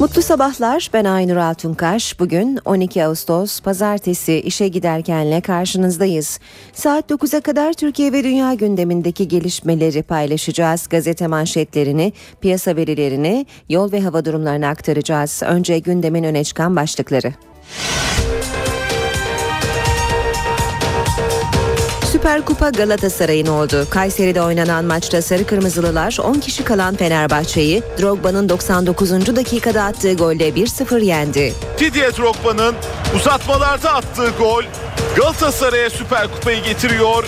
Mutlu sabahlar ben Aynur Altunkaş. Bugün 12 Ağustos Pazartesi işe giderkenle karşınızdayız. Saat 9'a kadar Türkiye ve dünya gündemindeki gelişmeleri paylaşacağız. Gazete manşetlerini, piyasa verilerini, yol ve hava durumlarını aktaracağız. Önce gündemin öne çıkan başlıkları. Süper Kupa Galatasaray'ın oldu. Kayseri'de oynanan maçta Sarı Kırmızılılar 10 kişi kalan Fenerbahçe'yi Drogba'nın 99. dakikada attığı golle 1-0 yendi. Didier Drogba'nın uzatmalarda attığı gol Galatasaray'a Süper Kupayı getiriyor.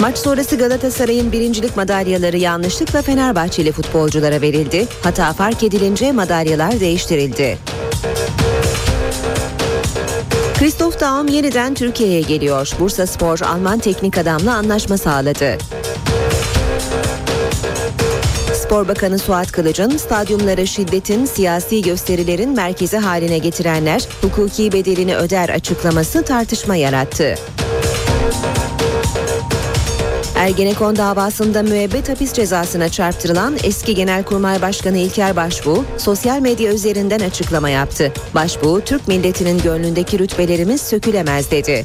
Maç sonrası Galatasaray'ın birincilik madalyaları yanlışlıkla Fenerbahçeli futbolculara verildi. Hata fark edilince madalyalar değiştirildi. Christoph Daum yeniden Türkiye'ye geliyor. Bursa Spor Alman teknik adamla anlaşma sağladı. Spor Bakanı Suat Kılıç'ın stadyumları şiddetin, siyasi gösterilerin merkezi haline getirenler hukuki bedelini öder açıklaması tartışma yarattı. Ergenekon davasında müebbet hapis cezasına çarptırılan eski Genelkurmay Başkanı İlker Başbuğ sosyal medya üzerinden açıklama yaptı. Başbuğ, Türk milletinin gönlündeki rütbelerimiz sökülemez dedi.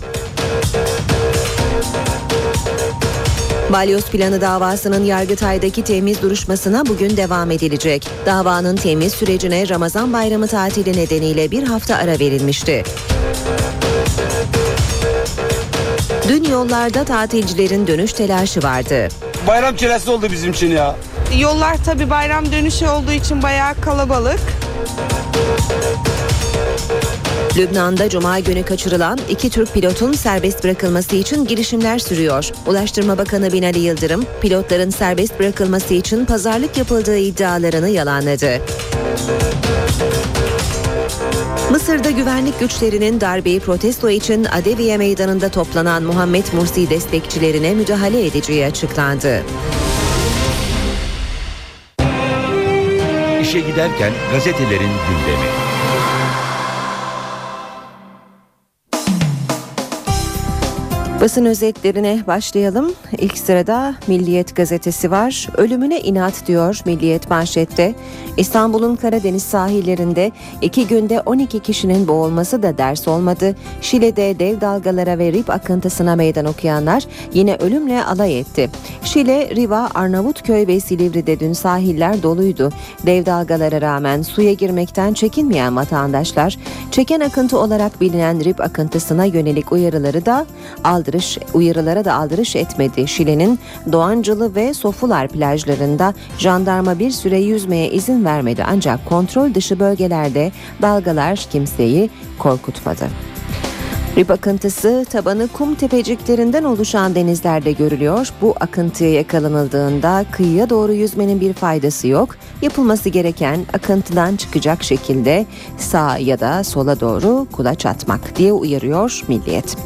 Balyoz planı davasının Yargıtay'daki temiz duruşmasına bugün devam edilecek. Davanın temiz sürecine Ramazan bayramı tatili nedeniyle bir hafta ara verilmişti. Dün yollarda tatilcilerin dönüş telaşı vardı. Bayram çilesi oldu bizim için ya. Yollar tabi bayram dönüşü olduğu için bayağı kalabalık. Lübnan'da Cuma günü kaçırılan iki Türk pilotun serbest bırakılması için girişimler sürüyor. Ulaştırma Bakanı Binali Yıldırım, pilotların serbest bırakılması için pazarlık yapıldığı iddialarını yalanladı. Mısır'da güvenlik güçlerinin darbeyi protesto için Adeviye meydanında toplanan Muhammed Mursi destekçilerine müdahale edeceği açıklandı. İşe giderken gazetelerin gündemi. Basın özetlerine başlayalım. İlk sırada Milliyet gazetesi var. Ölümüne inat diyor Milliyet manşette. İstanbul'un Karadeniz sahillerinde iki günde 12 kişinin boğulması da ders olmadı. Şile'de dev dalgalara ve rip akıntısına meydan okuyanlar yine ölümle alay etti. Şile, Riva, Arnavutköy ve Silivri'de dün sahiller doluydu. Dev dalgalara rağmen suya girmekten çekinmeyen vatandaşlar, çeken akıntı olarak bilinen rip akıntısına yönelik uyarıları da aldırış, uyarılara da aldırış etmedi. Şile'nin Doğancılı ve Sofular plajlarında jandarma bir süre yüzmeye izin vermedi ancak kontrol dışı bölgelerde dalgalar kimseyi korkutmadı. Rip akıntısı tabanı kum tepeciklerinden oluşan denizlerde görülüyor. Bu akıntıya yakalanıldığında kıyıya doğru yüzmenin bir faydası yok. Yapılması gereken akıntıdan çıkacak şekilde sağa ya da sola doğru kulaç atmak diye uyarıyor Milliyet.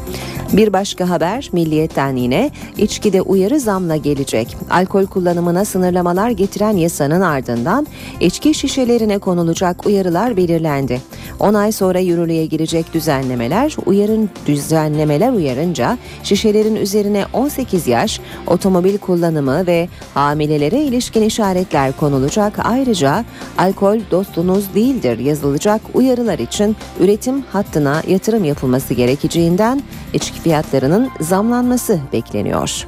Bir başka haber Milliyet'ten yine içkide uyarı zamla gelecek. Alkol kullanımına sınırlamalar getiren yasanın ardından içki şişelerine konulacak uyarılar belirlendi. 10 ay sonra yürürlüğe girecek düzenlemeler uyarın düzenlemeler uyarınca şişelerin üzerine 18 yaş, otomobil kullanımı ve hamilelere ilişkin işaretler konulacak. Ayrıca alkol dostunuz değildir yazılacak uyarılar için üretim hattına yatırım yapılması gerekeceğinden içki fiyatlarının zamlanması bekleniyor.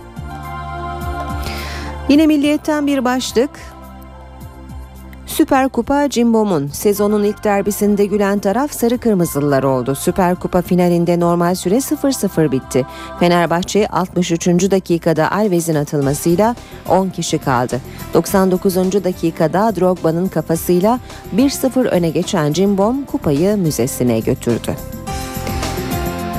Yine milliyetten bir başlık Süper Kupa Cimbom'un sezonun ilk derbisinde gülen taraf sarı kırmızılılar oldu. Süper Kupa finalinde normal süre 0-0 bitti. Fenerbahçe 63. dakikada Alves'in atılmasıyla 10 kişi kaldı. 99. dakikada Drogba'nın kafasıyla 1-0 öne geçen Cimbom kupayı müzesine götürdü.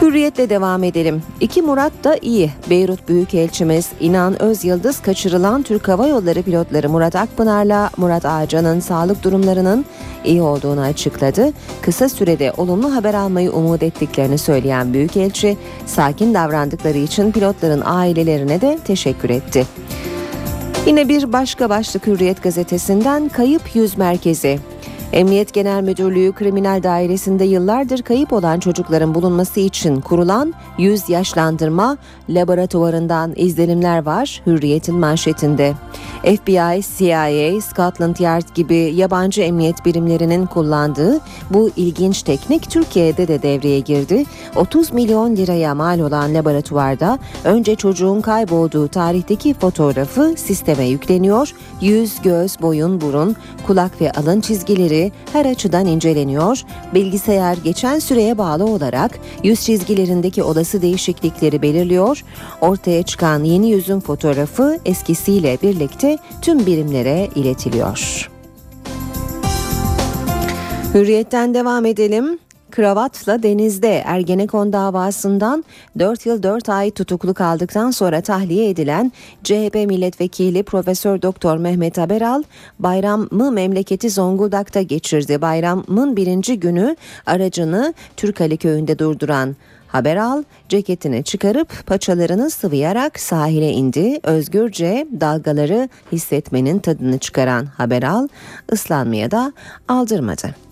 Hürriyetle devam edelim. İki Murat da iyi. Beyrut Büyükelçimiz İnan Özyıldız kaçırılan Türk Hava Yolları pilotları Murat Akpınar'la Murat Ağcan'ın sağlık durumlarının iyi olduğunu açıkladı. Kısa sürede olumlu haber almayı umut ettiklerini söyleyen Büyükelçi, sakin davrandıkları için pilotların ailelerine de teşekkür etti. Yine bir başka başlık Hürriyet gazetesinden kayıp yüz merkezi. Emniyet Genel Müdürlüğü Kriminal Dairesi'nde yıllardır kayıp olan çocukların bulunması için kurulan yüz yaşlandırma laboratuvarından izlenimler var Hürriyet'in manşetinde. FBI, CIA, Scotland Yard gibi yabancı emniyet birimlerinin kullandığı bu ilginç teknik Türkiye'de de devreye girdi. 30 milyon liraya mal olan laboratuvarda önce çocuğun kaybolduğu tarihteki fotoğrafı sisteme yükleniyor. Yüz, göz, boyun, burun, kulak ve alın çizgileri her açıdan inceleniyor. Bilgisayar geçen süreye bağlı olarak yüz çizgilerindeki olası değişiklikleri belirliyor. Ortaya çıkan yeni yüzün fotoğrafı eskisiyle birlikte tüm birimlere iletiliyor. Hürriyetten devam edelim. Kravatla denizde Ergenekon davasından 4 yıl 4 ay tutuklu kaldıktan sonra tahliye edilen CHP milletvekili Profesör Doktor Mehmet Haberal bayramı memleketi Zonguldak'ta geçirdi. Bayramın birinci günü aracını Türkali köyünde durduran Haberal ceketini çıkarıp paçalarını sıvayarak sahile indi. Özgürce dalgaları hissetmenin tadını çıkaran Haberal ıslanmaya da aldırmadı.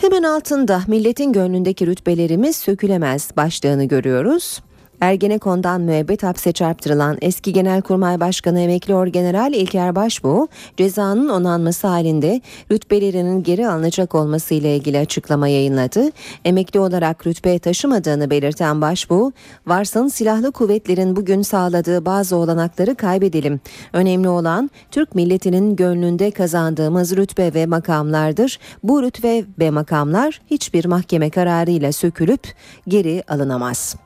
Hemen altında milletin gönlündeki rütbelerimiz sökülemez başlığını görüyoruz. Ergenekon'dan müebbet hapse çarptırılan eski Genelkurmay Başkanı Emekli Orgeneral İlker Başbuğ cezanın onanması halinde rütbelerinin geri alınacak olması ile ilgili açıklama yayınladı. Emekli olarak rütbe taşımadığını belirten Başbuğ, varsın silahlı kuvvetlerin bugün sağladığı bazı olanakları kaybedelim. Önemli olan Türk milletinin gönlünde kazandığımız rütbe ve makamlardır. Bu rütbe ve makamlar hiçbir mahkeme kararıyla sökülüp geri alınamaz.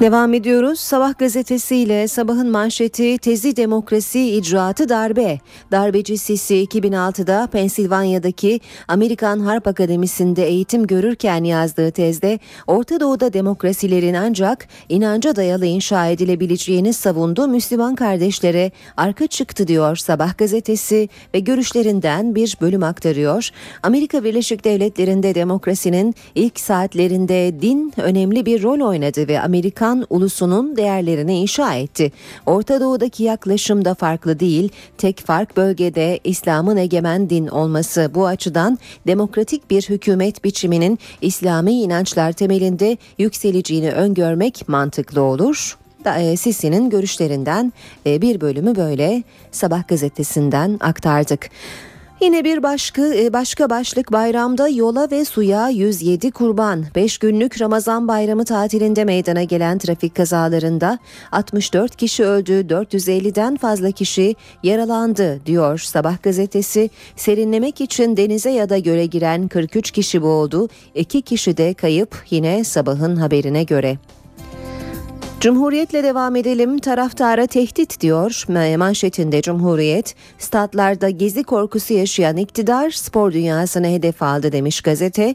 Devam ediyoruz. Sabah gazetesiyle sabahın manşeti tezi demokrasi icraatı darbe. Darbeci Sisi 2006'da Pensilvanya'daki Amerikan Harp Akademisi'nde eğitim görürken yazdığı tezde Orta Doğu'da demokrasilerin ancak inanca dayalı inşa edilebileceğini savundu. Müslüman kardeşlere arka çıktı diyor Sabah gazetesi ve görüşlerinden bir bölüm aktarıyor. Amerika Birleşik Devletleri'nde demokrasinin ilk saatlerinde din önemli bir rol oynadı ve Amerikan İran ulusunun değerlerini inşa etti. Orta Doğu'daki yaklaşım da farklı değil. Tek fark bölgede İslam'ın egemen din olması. Bu açıdan demokratik bir hükümet biçiminin İslami inançlar temelinde yükseleceğini öngörmek mantıklı olur. E, Sisi'nin görüşlerinden e, bir bölümü böyle Sabah gazetesinden aktardık. Yine bir başka, e, başka başlık bayramda yola ve suya 107 kurban. 5 günlük Ramazan bayramı tatilinde meydana gelen trafik kazalarında 64 kişi öldü, 450'den fazla kişi yaralandı diyor Sabah gazetesi. Serinlemek için denize ya da göle giren 43 kişi boğuldu, 2 kişi de kayıp yine sabahın haberine göre. Cumhuriyetle devam edelim. Taraftara tehdit diyor manşetinde Cumhuriyet. Statlarda gezi korkusu yaşayan iktidar spor dünyasına hedef aldı demiş gazete.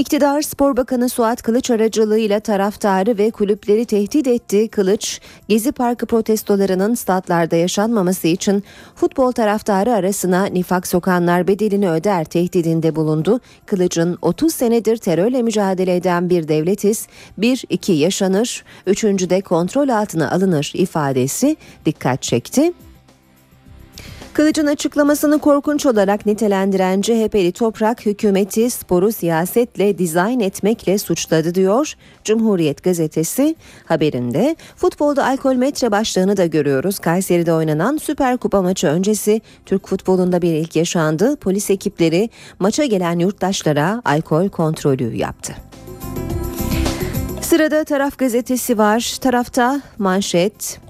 İktidar Spor Bakanı Suat Kılıç aracılığıyla taraftarı ve kulüpleri tehdit etti. Kılıç, Gezi Parkı protestolarının statlarda yaşanmaması için futbol taraftarı arasına nifak sokanlar bedelini öder tehdidinde bulundu. Kılıç'ın 30 senedir terörle mücadele eden bir devletiz, 1-2 yaşanır, üçüncü de kontrol altına alınır ifadesi dikkat çekti. Kılıç'ın açıklamasını korkunç olarak nitelendiren CHP'li Toprak hükümeti sporu siyasetle dizayn etmekle suçladı diyor. Cumhuriyet gazetesi haberinde futbolda alkol metre başlığını da görüyoruz. Kayseri'de oynanan Süper Kupa maçı öncesi Türk futbolunda bir ilk yaşandı. Polis ekipleri maça gelen yurttaşlara alkol kontrolü yaptı. Sırada Taraf gazetesi var. Tarafta manşet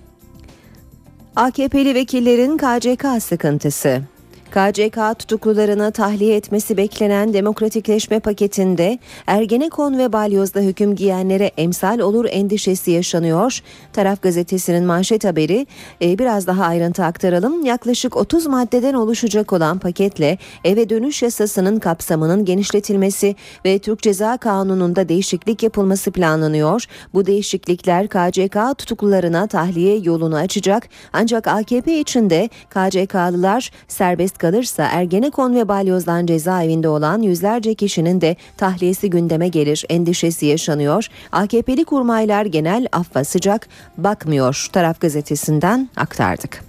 AKP'li vekillerin KCK sıkıntısı. KCK tutuklularını tahliye etmesi beklenen demokratikleşme paketinde Ergenekon ve Balyoz'da hüküm giyenlere emsal olur endişesi yaşanıyor. Taraf gazetesinin manşet haberi e, biraz daha ayrıntı aktaralım. Yaklaşık 30 maddeden oluşacak olan paketle eve dönüş yasasının kapsamının genişletilmesi ve Türk Ceza Kanunu'nda değişiklik yapılması planlanıyor. Bu değişiklikler KCK tutuklularına tahliye yolunu açacak. Ancak AKP içinde KCK'lılar serbest kalırsa Ergenekon ve Balyoz'dan cezaevinde olan yüzlerce kişinin de tahliyesi gündeme gelir endişesi yaşanıyor. AKP'li kurmaylar genel affa sıcak bakmıyor taraf gazetesinden aktardık.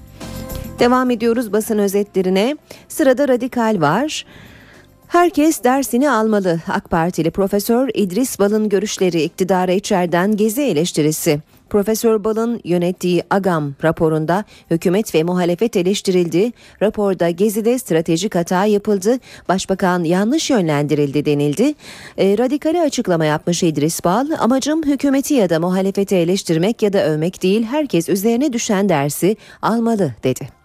Devam ediyoruz basın özetlerine. Sırada radikal var. Herkes dersini almalı. AK Partili Profesör İdris Bal'ın görüşleri iktidara içeriden gezi eleştirisi. Profesör Bal'ın yönettiği AGAM raporunda hükümet ve muhalefet eleştirildi. Raporda Gezi'de stratejik hata yapıldı. Başbakan yanlış yönlendirildi denildi. E, radikali açıklama yapmış İdris Bal. Amacım hükümeti ya da muhalefeti eleştirmek ya da övmek değil. Herkes üzerine düşen dersi almalı dedi.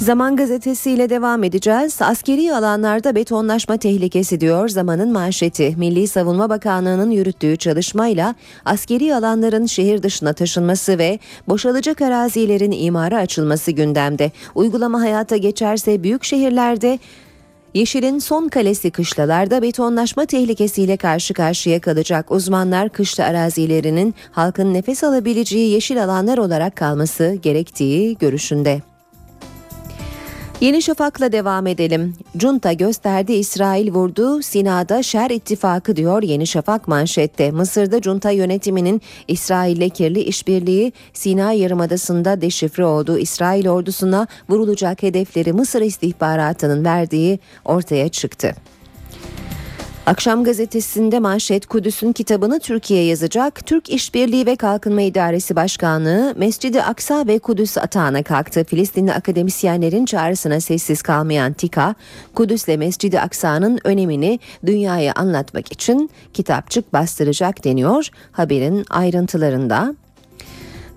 Zaman gazetesiyle devam edeceğiz. Askeri alanlarda betonlaşma tehlikesi diyor zamanın manşeti. Milli Savunma Bakanlığı'nın yürüttüğü çalışmayla askeri alanların şehir dışına taşınması ve boşalacak arazilerin imara açılması gündemde. Uygulama hayata geçerse büyük şehirlerde Yeşil'in son kalesi kışlalarda betonlaşma tehlikesiyle karşı karşıya kalacak. Uzmanlar kışla arazilerinin halkın nefes alabileceği yeşil alanlar olarak kalması gerektiği görüşünde. Yeni Şafak'la devam edelim. Junta gösterdi İsrail vurdu Sina'da şer ittifakı diyor Yeni Şafak manşette. Mısır'da junta yönetiminin İsrail'le kirli işbirliği Sina Yarımadası'nda deşifre oldu. İsrail ordusuna vurulacak hedefleri Mısır istihbaratının verdiği ortaya çıktı. Akşam gazetesinde manşet Kudüs'ün kitabını Türkiye yazacak. Türk İşbirliği ve Kalkınma İdaresi Başkanlığı Mescidi Aksa ve Kudüs atağına kalktı. Filistinli akademisyenlerin çağrısına sessiz kalmayan TİKA, Kudüs'le Mescidi Aksa'nın önemini dünyaya anlatmak için kitapçık bastıracak deniyor. Haberin ayrıntılarında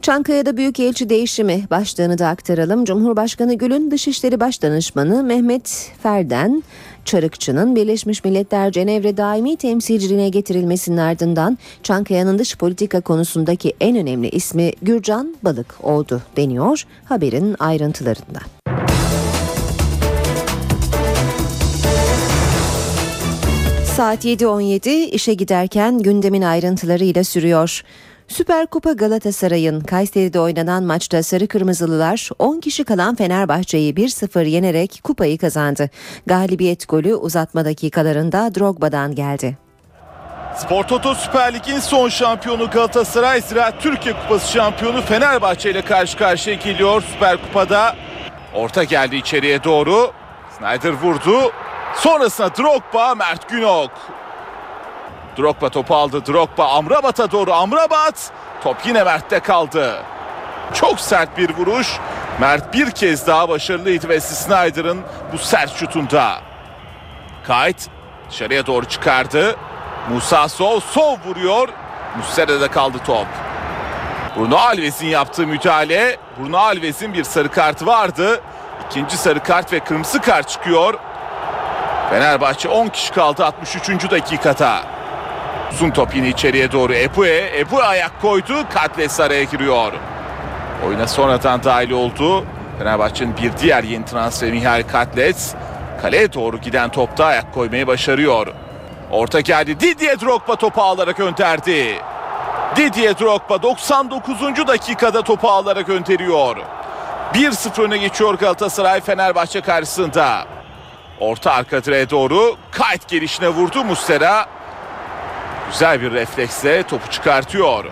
Çankaya'da Büyükelçi değişimi başlığını da aktaralım. Cumhurbaşkanı Gül'ün Dışişleri Başdanışmanı Mehmet Ferden Çarıkçı'nın Birleşmiş Milletler Cenevre daimi temsilciliğine getirilmesinin ardından Çankaya'nın dış politika konusundaki en önemli ismi Gürcan Balık oldu deniyor haberin ayrıntılarında. Saat 7.17 işe giderken gündemin ayrıntılarıyla sürüyor. Süper Kupa Galatasaray'ın Kayseri'de oynanan maçta Sarı Kırmızılılar 10 kişi kalan Fenerbahçe'yi 1-0 yenerek kupayı kazandı. Galibiyet golü uzatma dakikalarında Drogba'dan geldi. Spor Toto Süper Lig'in son şampiyonu Galatasaray Ziraat Türkiye Kupası şampiyonu Fenerbahçe ile karşı karşıya geliyor Süper Kupa'da. Orta geldi içeriye doğru. Snyder vurdu. Sonrasında Drogba, Mert Günok. Drogba topu aldı. Drogba Amrabat'a doğru. Amrabat. Top yine Mert'te kaldı. Çok sert bir vuruş. Mert bir kez daha başarılıydı ve Snyder'ın bu sert şutunda. Kayt dışarıya doğru çıkardı. Musa Sov, Sov vuruyor. Muslera'da kaldı top. Bruno Alves'in yaptığı müdahale. Bruno Alves'in bir sarı kartı vardı. İkinci sarı kart ve kırmızı kart çıkıyor. Fenerbahçe 10 kişi kaldı 63. dakikada. Uzun top yine içeriye doğru Epue. Epue ayak koydu. Katles araya giriyor. Oyuna sonradan dahil oldu. Fenerbahçe'nin bir diğer yeni transferi Mihail Katles. Kaleye doğru giden topta ayak koymayı başarıyor. Orta geldi. Didier Drogba topu alarak gönderdi. Didier Drogba 99. dakikada topu alarak gönderiyor. 1-0 öne geçiyor Galatasaray Fenerbahçe karşısında. Orta arka direğe doğru kayıt gelişine vurdu Mustera. Güzel bir refleksle topu çıkartıyor.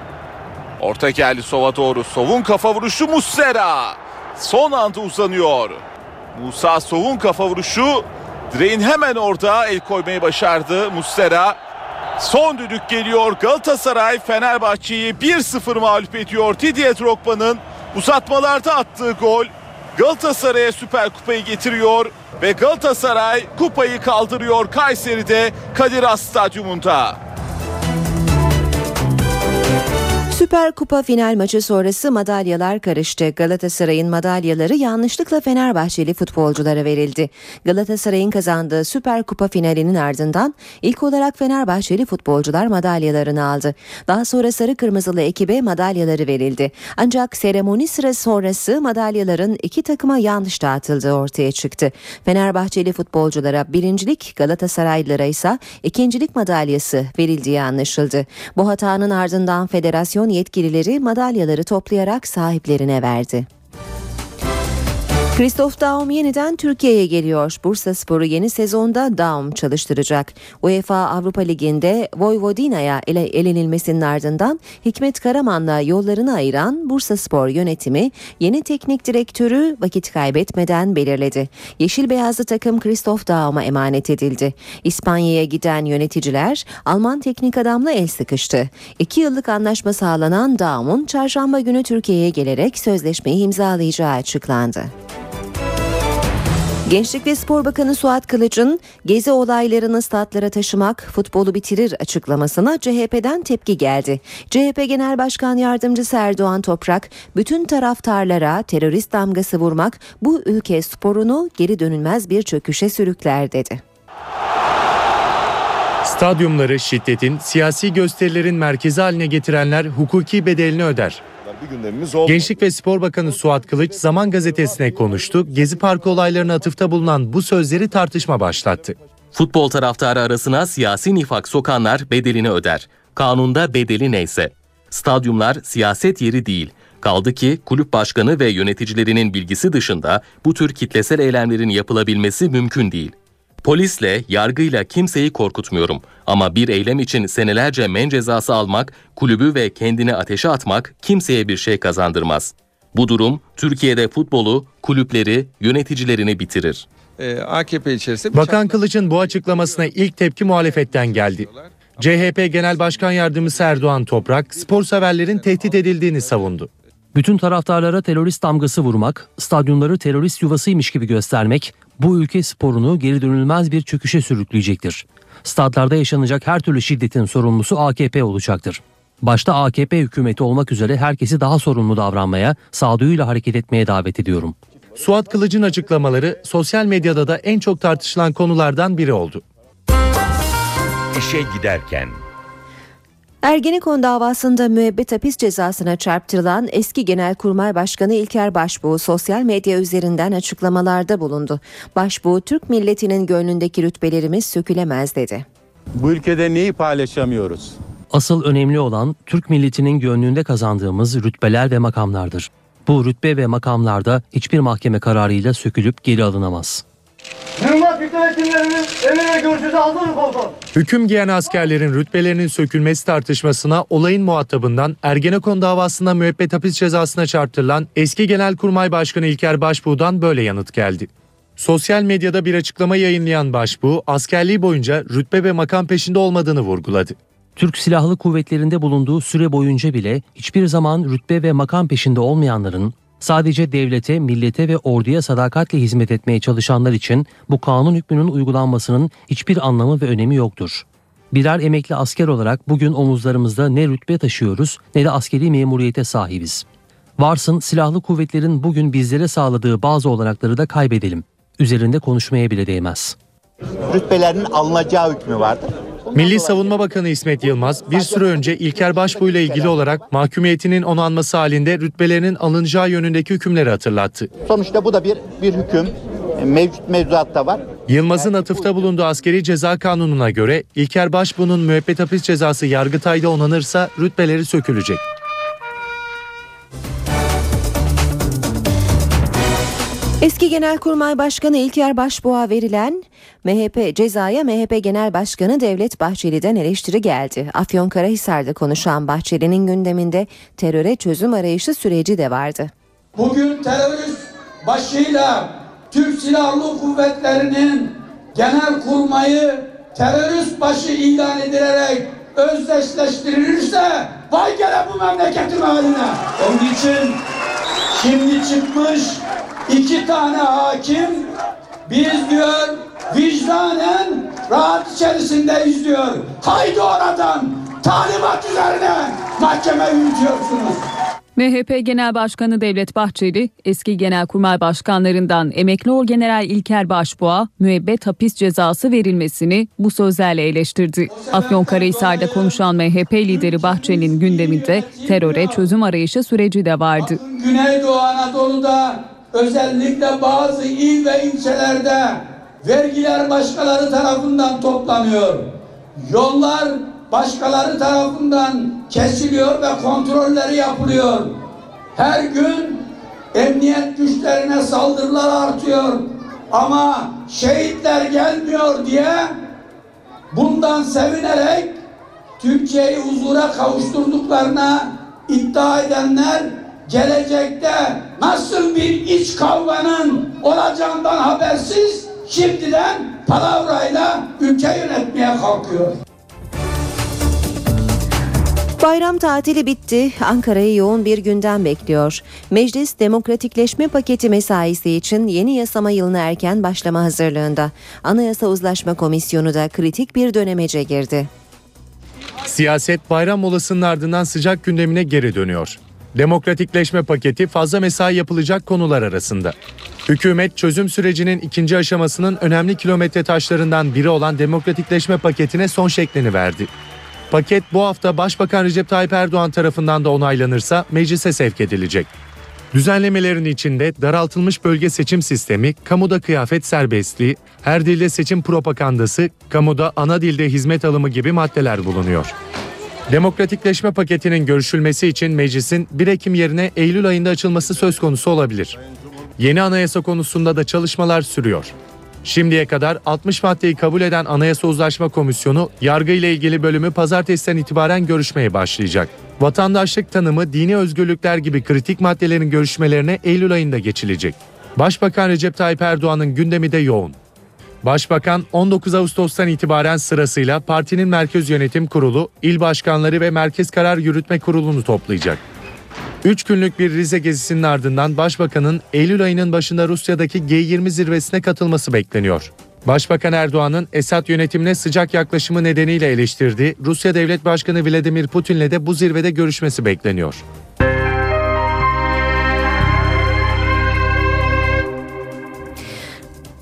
Orta geldi Sov'a doğru. Sov'un kafa vuruşu Muslera. Son anda uzanıyor. Musa Sov'un kafa vuruşu direğin hemen orada el koymayı başardı Muslera. Son düdük geliyor. Galatasaray Fenerbahçe'yi 1-0 mağlup ediyor. Didier Drogba'nın uzatmalarda attığı gol Galatasaray'a Süper Kupayı getiriyor ve Galatasaray kupayı kaldırıyor Kayseri'de Kadir Has Stadyumunda. Süper Kupa final maçı sonrası madalyalar karıştı. Galatasaray'ın madalyaları yanlışlıkla Fenerbahçeli futbolculara verildi. Galatasaray'ın kazandığı Süper Kupa finalinin ardından ilk olarak Fenerbahçeli futbolcular madalyalarını aldı. Daha sonra sarı kırmızılı ekibe madalyaları verildi. Ancak seremoni sırası sonrası madalyaların iki takıma yanlış dağıtıldığı ortaya çıktı. Fenerbahçeli futbolculara birincilik, Galatasaraylılara ise ikincilik madalyası verildiği anlaşıldı. Bu hatanın ardından federasyon yetkilileri madalyaları toplayarak sahiplerine verdi. Christoph Daum yeniden Türkiye'ye geliyor. Bursa Sporu yeni sezonda Daum çalıştıracak. UEFA Avrupa Ligi'nde Vojvodina'ya ele elenilmesinin ardından Hikmet Karaman'la yollarını ayıran Bursa Spor yönetimi yeni teknik direktörü vakit kaybetmeden belirledi. Yeşil beyazlı takım Christoph Daum'a emanet edildi. İspanya'ya giden yöneticiler Alman teknik adamla el sıkıştı. İki yıllık anlaşma sağlanan Daum'un çarşamba günü Türkiye'ye gelerek sözleşmeyi imzalayacağı açıklandı. Gençlik ve Spor Bakanı Suat Kılıç'ın gezi olaylarını statlara taşımak futbolu bitirir açıklamasına CHP'den tepki geldi. CHP Genel Başkan Yardımcısı Erdoğan Toprak, bütün taraftarlara terörist damgası vurmak bu ülke sporunu geri dönülmez bir çöküşe sürükler dedi. Stadyumları şiddetin, siyasi gösterilerin merkezi haline getirenler hukuki bedelini öder. Bir gündemimiz oldu. Gençlik ve Spor Bakanı Suat Kılıç Zaman Gazetesi'ne konuştu. Gezi Parkı olaylarına atıfta bulunan bu sözleri tartışma başlattı. Futbol taraftarı arasına siyasi nifak sokanlar bedelini öder. Kanunda bedeli neyse. Stadyumlar siyaset yeri değil. Kaldı ki kulüp başkanı ve yöneticilerinin bilgisi dışında bu tür kitlesel eylemlerin yapılabilmesi mümkün değil. Polisle, yargıyla kimseyi korkutmuyorum. Ama bir eylem için senelerce men cezası almak, kulübü ve kendini ateşe atmak kimseye bir şey kazandırmaz. Bu durum Türkiye'de futbolu, kulüpleri, yöneticilerini bitirir. Ee, AKP içerisinde Bakan Kılıç'ın bu açıklamasına ilk tepki muhalefetten geldi. CHP Genel Başkan Yardımcısı Erdoğan Toprak, spor severlerin tehdit edildiğini savundu. Bütün taraftarlara terörist damgası vurmak, stadyumları terörist yuvasıymış gibi göstermek bu ülke sporunu geri dönülmez bir çöküşe sürükleyecektir. Stadlarda yaşanacak her türlü şiddetin sorumlusu AKP olacaktır. Başta AKP hükümeti olmak üzere herkesi daha sorumlu davranmaya, sağduyuyla hareket etmeye davet ediyorum. Suat Kılıç'ın açıklamaları sosyal medyada da en çok tartışılan konulardan biri oldu. İşe giderken Ergenekon davasında müebbet hapis cezasına çarptırılan eski Genelkurmay Başkanı İlker Başbuğ sosyal medya üzerinden açıklamalarda bulundu. Başbuğ Türk milletinin gönlündeki rütbelerimiz sökülemez dedi. Bu ülkede neyi paylaşamıyoruz? Asıl önemli olan Türk milletinin gönlünde kazandığımız rütbeler ve makamlardır. Bu rütbe ve makamlarda hiçbir mahkeme kararıyla sökülüp geri alınamaz. Mühimmat hükümetimlerinin emir ve görüşünüzü aldınız mı komutanım? Hüküm giyen askerlerin rütbelerinin sökülmesi tartışmasına olayın muhatabından Ergenekon davasında müebbet hapis cezasına çarptırılan eski Genelkurmay Başkanı İlker Başbuğ'dan böyle yanıt geldi. Sosyal medyada bir açıklama yayınlayan Başbuğ, askerliği boyunca rütbe ve makam peşinde olmadığını vurguladı. Türk Silahlı Kuvvetleri'nde bulunduğu süre boyunca bile hiçbir zaman rütbe ve makam peşinde olmayanların sadece devlete, millete ve orduya sadakatle hizmet etmeye çalışanlar için bu kanun hükmünün uygulanmasının hiçbir anlamı ve önemi yoktur. Birer emekli asker olarak bugün omuzlarımızda ne rütbe taşıyoruz ne de askeri memuriyete sahibiz. Varsın silahlı kuvvetlerin bugün bizlere sağladığı bazı olanakları da kaybedelim. Üzerinde konuşmaya bile değmez. Rütbelerinin alınacağı hükmü vardır. Milli Savunma Bakanı İsmet Yılmaz bir süre önce İlker Başbuğ ile ilgili olarak mahkumiyetinin onanması halinde rütbelerinin alınacağı yönündeki hükümleri hatırlattı. Sonuçta bu da bir bir hüküm. E, Mevcut mevzuatta var. Yılmaz'ın atıfta bulunduğu askeri ceza kanununa göre İlker Başbuğ'un müebbet hapis cezası Yargıtay'da onanırsa rütbeleri sökülecek. Eski Genelkurmay Başkanı İlker Başbuğ'a verilen MHP cezaya MHP Genel Başkanı Devlet Bahçeli'den eleştiri geldi. Afyonkarahisar'da konuşan Bahçeli'nin gündeminde teröre çözüm arayışı süreci de vardı. Bugün terörist başıyla Türk Silahlı Kuvvetleri'nin genel kurmayı terörist başı ilan edilerek özdeşleştirilirse vay gele bu memleketin haline. Onun için şimdi çıkmış iki tane hakim biz diyor vicdanen rahat içerisindeyiz diyor. Haydi oradan talimat üzerine mahkeme yürütüyorsunuz. MHP Genel Başkanı Devlet Bahçeli, eski genelkurmay başkanlarından emekli orgeneral İlker Başbuğ'a müebbet hapis cezası verilmesini bu sözlerle eleştirdi. Afyonkarahisar'da konuşan MHP lideri Bahçeli'nin gündeminde teröre çözüm arayışı süreci de vardı. Güneydoğu Anadolu'da özellikle bazı il ve ilçelerde vergiler başkaları tarafından toplanıyor. Yollar başkaları tarafından kesiliyor ve kontrolleri yapılıyor. Her gün emniyet güçlerine saldırılar artıyor ama şehitler gelmiyor diye bundan sevinerek Türkiye'yi huzura kavuşturduklarına iddia edenler gelecekte nasıl bir iç kavganın olacağından habersiz şimdiden palavrayla ülke yönetmeye kalkıyor. Bayram tatili bitti. Ankara'yı yoğun bir gündem bekliyor. Meclis demokratikleşme paketi mesaisi için yeni yasama yılına erken başlama hazırlığında. Anayasa Uzlaşma Komisyonu da kritik bir dönemece girdi. Siyaset bayram molasının ardından sıcak gündemine geri dönüyor. Demokratikleşme paketi fazla mesai yapılacak konular arasında. Hükümet çözüm sürecinin ikinci aşamasının önemli kilometre taşlarından biri olan demokratikleşme paketine son şeklini verdi. Paket bu hafta Başbakan Recep Tayyip Erdoğan tarafından da onaylanırsa meclise sevk edilecek. Düzenlemelerin içinde daraltılmış bölge seçim sistemi, kamuda kıyafet serbestliği, her dilde seçim propagandası, kamuda ana dilde hizmet alımı gibi maddeler bulunuyor. Demokratikleşme paketinin görüşülmesi için meclisin 1 Ekim yerine Eylül ayında açılması söz konusu olabilir. Yeni anayasa konusunda da çalışmalar sürüyor. Şimdiye kadar 60 maddeyi kabul eden Anayasa Uzlaşma Komisyonu yargı ile ilgili bölümü pazartesiden itibaren görüşmeye başlayacak. Vatandaşlık tanımı, dini özgürlükler gibi kritik maddelerin görüşmelerine Eylül ayında geçilecek. Başbakan Recep Tayyip Erdoğan'ın gündemi de yoğun. Başbakan 19 Ağustos'tan itibaren sırasıyla partinin Merkez Yönetim Kurulu, il başkanları ve Merkez Karar Yürütme Kurulu'nu toplayacak. 3 günlük bir Rize gezisinin ardından Başbakan'ın Eylül ayının başında Rusya'daki G20 zirvesine katılması bekleniyor. Başbakan Erdoğan'ın Esad yönetimine sıcak yaklaşımı nedeniyle eleştirdiği Rusya Devlet Başkanı Vladimir Putin'le de bu zirvede görüşmesi bekleniyor.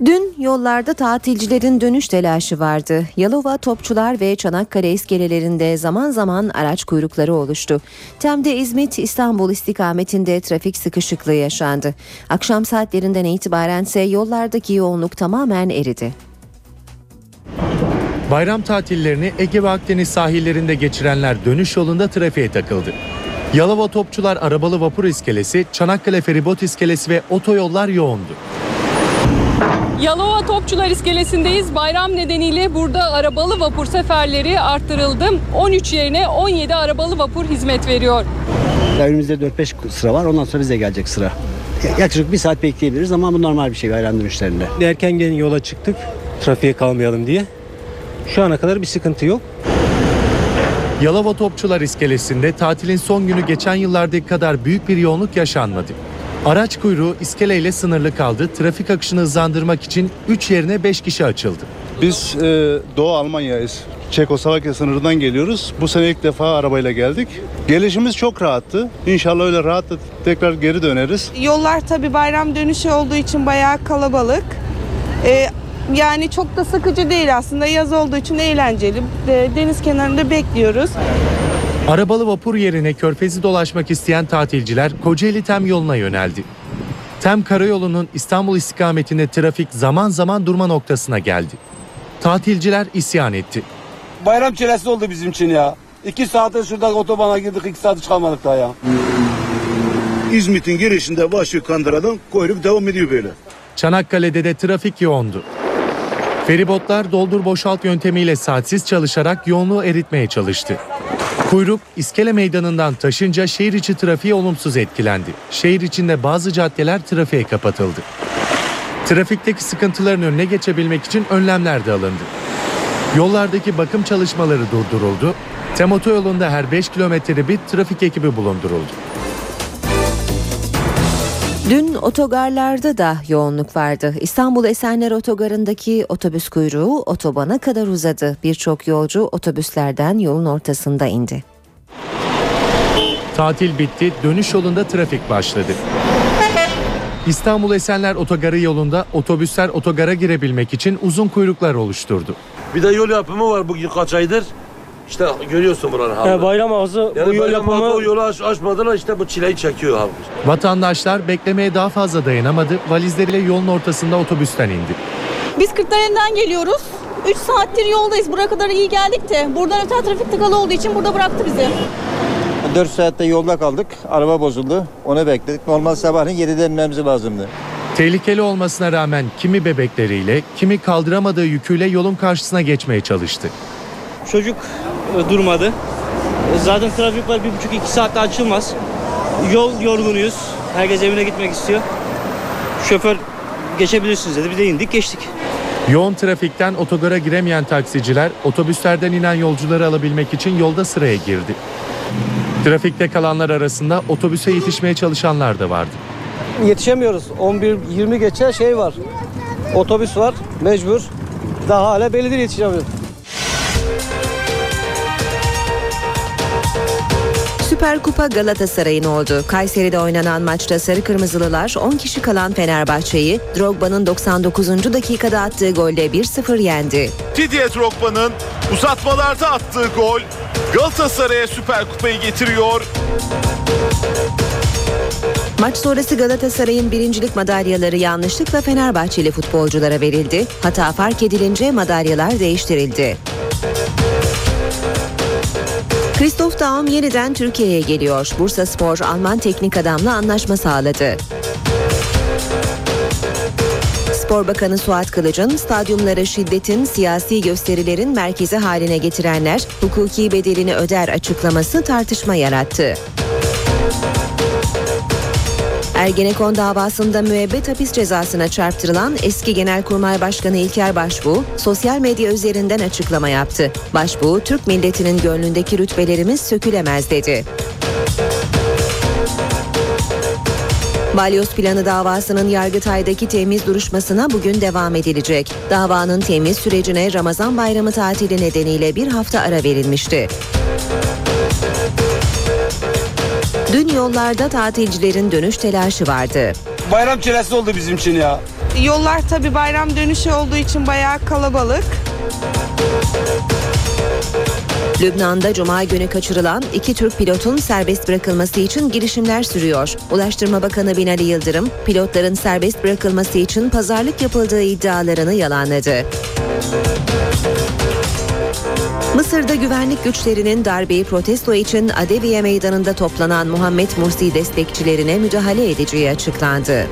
Dün yollarda tatilcilerin dönüş telaşı vardı. Yalova, Topçular ve Çanakkale iskelelerinde zaman zaman araç kuyrukları oluştu. Tem'de İzmit, İstanbul istikametinde trafik sıkışıklığı yaşandı. Akşam saatlerinden itibaren ise yollardaki yoğunluk tamamen eridi. Bayram tatillerini Ege ve Akdeniz sahillerinde geçirenler dönüş yolunda trafiğe takıldı. Yalova Topçular Arabalı Vapur İskelesi, Çanakkale Feribot İskelesi ve otoyollar yoğundu. Yalova Topçular İskelesi'ndeyiz. Bayram nedeniyle burada arabalı vapur seferleri arttırıldı. 13 yerine 17 arabalı vapur hizmet veriyor. Önümüzde 4-5 sıra var. Ondan sonra bize gelecek sıra. Yaklaşık bir saat bekleyebiliriz ama bu normal bir şey bayram dönüşlerinde. Erken gelin yola çıktık trafiğe kalmayalım diye. Şu ana kadar bir sıkıntı yok. Yalova Topçular İskelesi'nde tatilin son günü geçen yıllardaki kadar büyük bir yoğunluk yaşanmadı. Araç kuyruğu iskeleyle sınırlı kaldı. Trafik akışını hızlandırmak için 3 yerine 5 kişi açıldı. Biz e, Doğu Almanya'yız. Çekoslovakya sınırından geliyoruz. Bu sene ilk defa arabayla geldik. Gelişimiz çok rahattı. İnşallah öyle rahat da tekrar geri döneriz. Yollar tabii bayram dönüşü olduğu için bayağı kalabalık. Ee, yani çok da sıkıcı değil aslında. Yaz olduğu için eğlenceli. De- Deniz kenarında bekliyoruz. Arabalı vapur yerine körfezi dolaşmak isteyen tatilciler Kocaeli Tem yoluna yöneldi. Tem karayolunun İstanbul istikametinde trafik zaman zaman durma noktasına geldi. Tatilciler isyan etti. Bayram çilesi oldu bizim için ya. İki saate şurada otobana girdik iki saat çıkamadık daha ya. İzmit'in girişinde başı kandıradan kuyruk devam ediyor böyle. Çanakkale'de de trafik yoğundu. Feribotlar doldur boşalt yöntemiyle saatsiz çalışarak yoğunluğu eritmeye çalıştı. Kuyruk iskele meydanından taşınca şehir içi trafiğe olumsuz etkilendi. Şehir içinde bazı caddeler trafiğe kapatıldı. Trafikteki sıkıntıların önüne geçebilmek için önlemler de alındı. Yollardaki bakım çalışmaları durduruldu. Tem otoyolunda her 5 kilometrede bir trafik ekibi bulunduruldu. Dün otogarlarda da yoğunluk vardı. İstanbul Esenler Otogarı'ndaki otobüs kuyruğu otobana kadar uzadı. Birçok yolcu otobüslerden yolun ortasında indi. Tatil bitti, dönüş yolunda trafik başladı. İstanbul Esenler Otogarı yolunda otobüsler otogara girebilmek için uzun kuyruklar oluşturdu. Bir de yol yapımı var bugün kaç aydır. İşte görüyorsun buranın halini. He, bayram ağzı yani bu yol bayram yapımı o yolu aç, açmadılar işte bu çileyi çekiyor abi. Vatandaşlar beklemeye daha fazla dayanamadı. Valizleriyle yolun ortasında otobüsten indi. Biz Kırklareli'nden geliyoruz. 3 saattir yoldayız. Buraya kadar iyi geldik de buradan öte trafik tıkalı olduğu için burada bıraktı bizi. 4 saatte yolda kaldık. Araba bozuldu. Onu bekledik. Normal sabahleyin 7'de inmemiz lazımdı. Tehlikeli olmasına rağmen kimi bebekleriyle, kimi kaldıramadığı yüküyle yolun karşısına geçmeye çalıştı. Çocuk e, durmadı. E, Zaten trafik var bir buçuk iki saatte açılmaz. Yol yorgunuyuz. Herkes evine gitmek istiyor. Şoför geçebilirsiniz dedi. Biz de indik geçtik. Yoğun trafikten otogara giremeyen taksiciler otobüslerden inen yolcuları alabilmek için yolda sıraya girdi. Trafikte kalanlar arasında otobüse yetişmeye çalışanlar da vardı. Yetişemiyoruz. 11-20 geçe şey var. Otobüs var. Mecbur. Daha hala belediye yetişemiyor. Süper Kupa Galatasaray'ın oldu. Kayseri'de oynanan maçta Sarı Kırmızılılar 10 kişi kalan Fenerbahçe'yi Drogba'nın 99. dakikada attığı golle 1-0 yendi. Didier Drogba'nın uzatmalarda attığı gol Galatasaray'a Süper Kupayı getiriyor. Maç sonrası Galatasaray'ın birincilik madalyaları yanlışlıkla Fenerbahçeli futbolculara verildi. Hata fark edilince madalyalar değiştirildi. Christoph Daum yeniden Türkiye'ye geliyor. Bursa Spor Alman teknik adamla anlaşma sağladı. Spor Bakanı Suat Kılıç'ın stadyumları şiddetin, siyasi gösterilerin merkezi haline getirenler hukuki bedelini öder açıklaması tartışma yarattı. Ergenekon davasında müebbet hapis cezasına çarptırılan eski Genelkurmay Başkanı İlker Başbuğ sosyal medya üzerinden açıklama yaptı. Başbuğ, Türk milletinin gönlündeki rütbelerimiz sökülemez dedi. Balyoz planı davasının Yargıtay'daki temiz duruşmasına bugün devam edilecek. Davanın temiz sürecine Ramazan bayramı tatili nedeniyle bir hafta ara verilmişti. Dün yollarda tatilcilerin dönüş telaşı vardı. Bayram çilesi oldu bizim için ya. Yollar tabii bayram dönüşü olduğu için bayağı kalabalık. Lübnan'da cuma günü kaçırılan iki Türk pilotun serbest bırakılması için girişimler sürüyor. Ulaştırma Bakanı Binali Yıldırım, pilotların serbest bırakılması için pazarlık yapıldığı iddialarını yalanladı. Mısır'da güvenlik güçlerinin darbeyi protesto için Adeviye Meydanı'nda toplanan Muhammed Mursi destekçilerine müdahale edeceği açıklandı.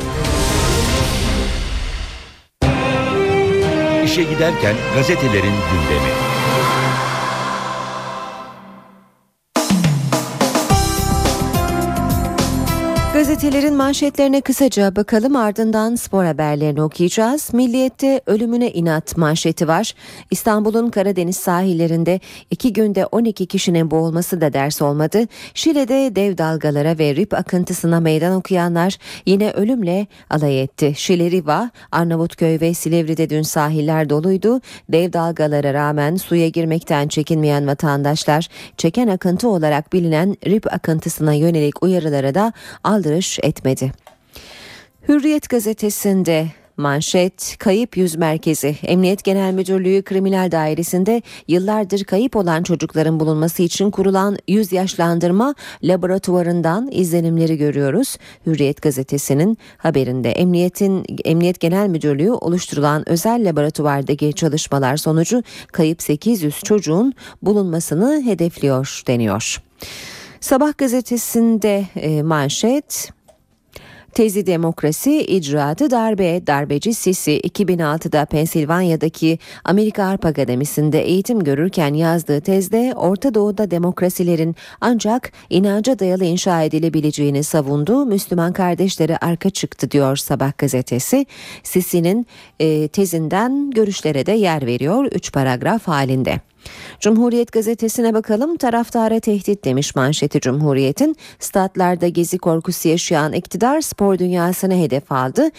İşe giderken gazetelerin gündemi. Gazetelerin manşetlerine kısaca bakalım ardından spor haberlerini okuyacağız. Milliyet'te ölümüne inat manşeti var. İstanbul'un Karadeniz sahillerinde iki günde 12 kişinin boğulması da ders olmadı. Şile'de dev dalgalara ve rip akıntısına meydan okuyanlar yine ölümle alay etti. Şile Riva, Arnavutköy ve Silivri'de dün sahiller doluydu. Dev dalgalara rağmen suya girmekten çekinmeyen vatandaşlar çeken akıntı olarak bilinen rip akıntısına yönelik uyarılara da aldırış etmedi. Hürriyet gazetesinde Manşet Kayıp Yüz Merkezi Emniyet Genel Müdürlüğü Kriminal Dairesi'nde yıllardır kayıp olan çocukların bulunması için kurulan yüz yaşlandırma laboratuvarından izlenimleri görüyoruz. Hürriyet gazetesinin haberinde Emniyetin Emniyet Genel Müdürlüğü oluşturulan özel laboratuvardaki çalışmalar sonucu kayıp 800 çocuğun bulunmasını hedefliyor deniyor. Sabah gazetesinde e, manşet Tezi demokrasi, icraatı darbe, darbeci Sisi 2006'da Pensilvanya'daki Amerika Harp Akademisi'nde eğitim görürken yazdığı tezde Orta Doğu'da demokrasilerin ancak inanca dayalı inşa edilebileceğini savundu. Müslüman kardeşleri arka çıktı diyor Sabah gazetesi. Sisi'nin e, tezinden görüşlere de yer veriyor 3 paragraf halinde. Cumhuriyet gazetesine bakalım taraftara tehdit demiş manşeti Cumhuriyet'in. Statlarda gezi korkusu yaşayan iktidar spor dünyasını hedef aldı.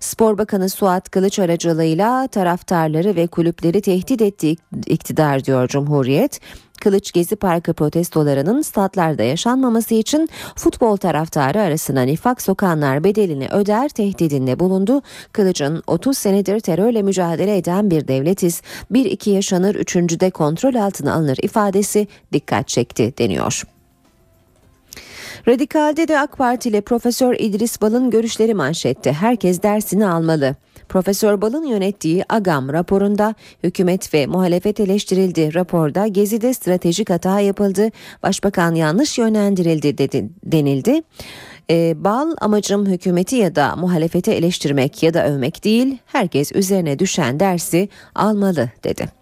Spor Bakanı Suat Kılıç aracılığıyla taraftarları ve kulüpleri tehdit etti iktidar diyor Cumhuriyet. Kılıç Gezi Parkı protestolarının statlarda yaşanmaması için futbol taraftarı arasına nifak sokanlar bedelini öder tehdidinde bulundu. Kılıç'ın 30 senedir terörle mücadele eden bir devletiz. Bir iki yaşanır üçüncüde kontrol altına alınır ifadesi dikkat çekti deniyor. Radikal'de de AK Parti ile Profesör İdris Bal'ın görüşleri manşette. Herkes dersini almalı. Profesör Bal'ın yönettiği AGAM raporunda hükümet ve muhalefet eleştirildi. Raporda Gezi'de stratejik hata yapıldı, başbakan yanlış yönlendirildi dedi, denildi. E, Bal amacım hükümeti ya da muhalefeti eleştirmek ya da övmek değil, herkes üzerine düşen dersi almalı dedi.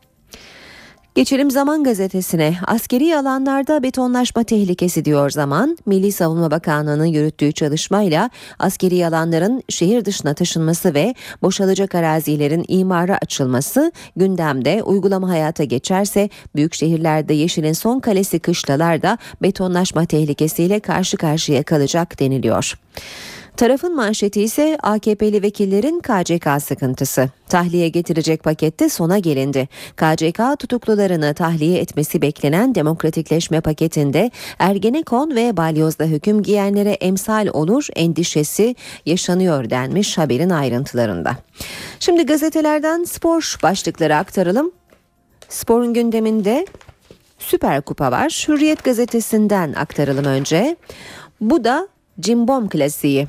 Geçelim Zaman gazetesine. Askeri alanlarda betonlaşma tehlikesi diyor Zaman. Milli Savunma Bakanlığı'nın yürüttüğü çalışmayla askeri alanların şehir dışına taşınması ve boşalacak arazilerin imara açılması gündemde uygulama hayata geçerse büyük şehirlerde yeşilin son kalesi kışlalarda betonlaşma tehlikesiyle karşı karşıya kalacak deniliyor. Tarafın manşeti ise AKP'li vekillerin KCK sıkıntısı. Tahliye getirecek pakette sona gelindi. KCK tutuklularını tahliye etmesi beklenen demokratikleşme paketinde Ergenekon ve balyozda hüküm giyenlere emsal olur endişesi yaşanıyor denmiş haberin ayrıntılarında. Şimdi gazetelerden spor başlıkları aktaralım. Sporun gündeminde Süper Kupa var. Hürriyet gazetesinden aktaralım önce. Bu da Cimbom klasiği.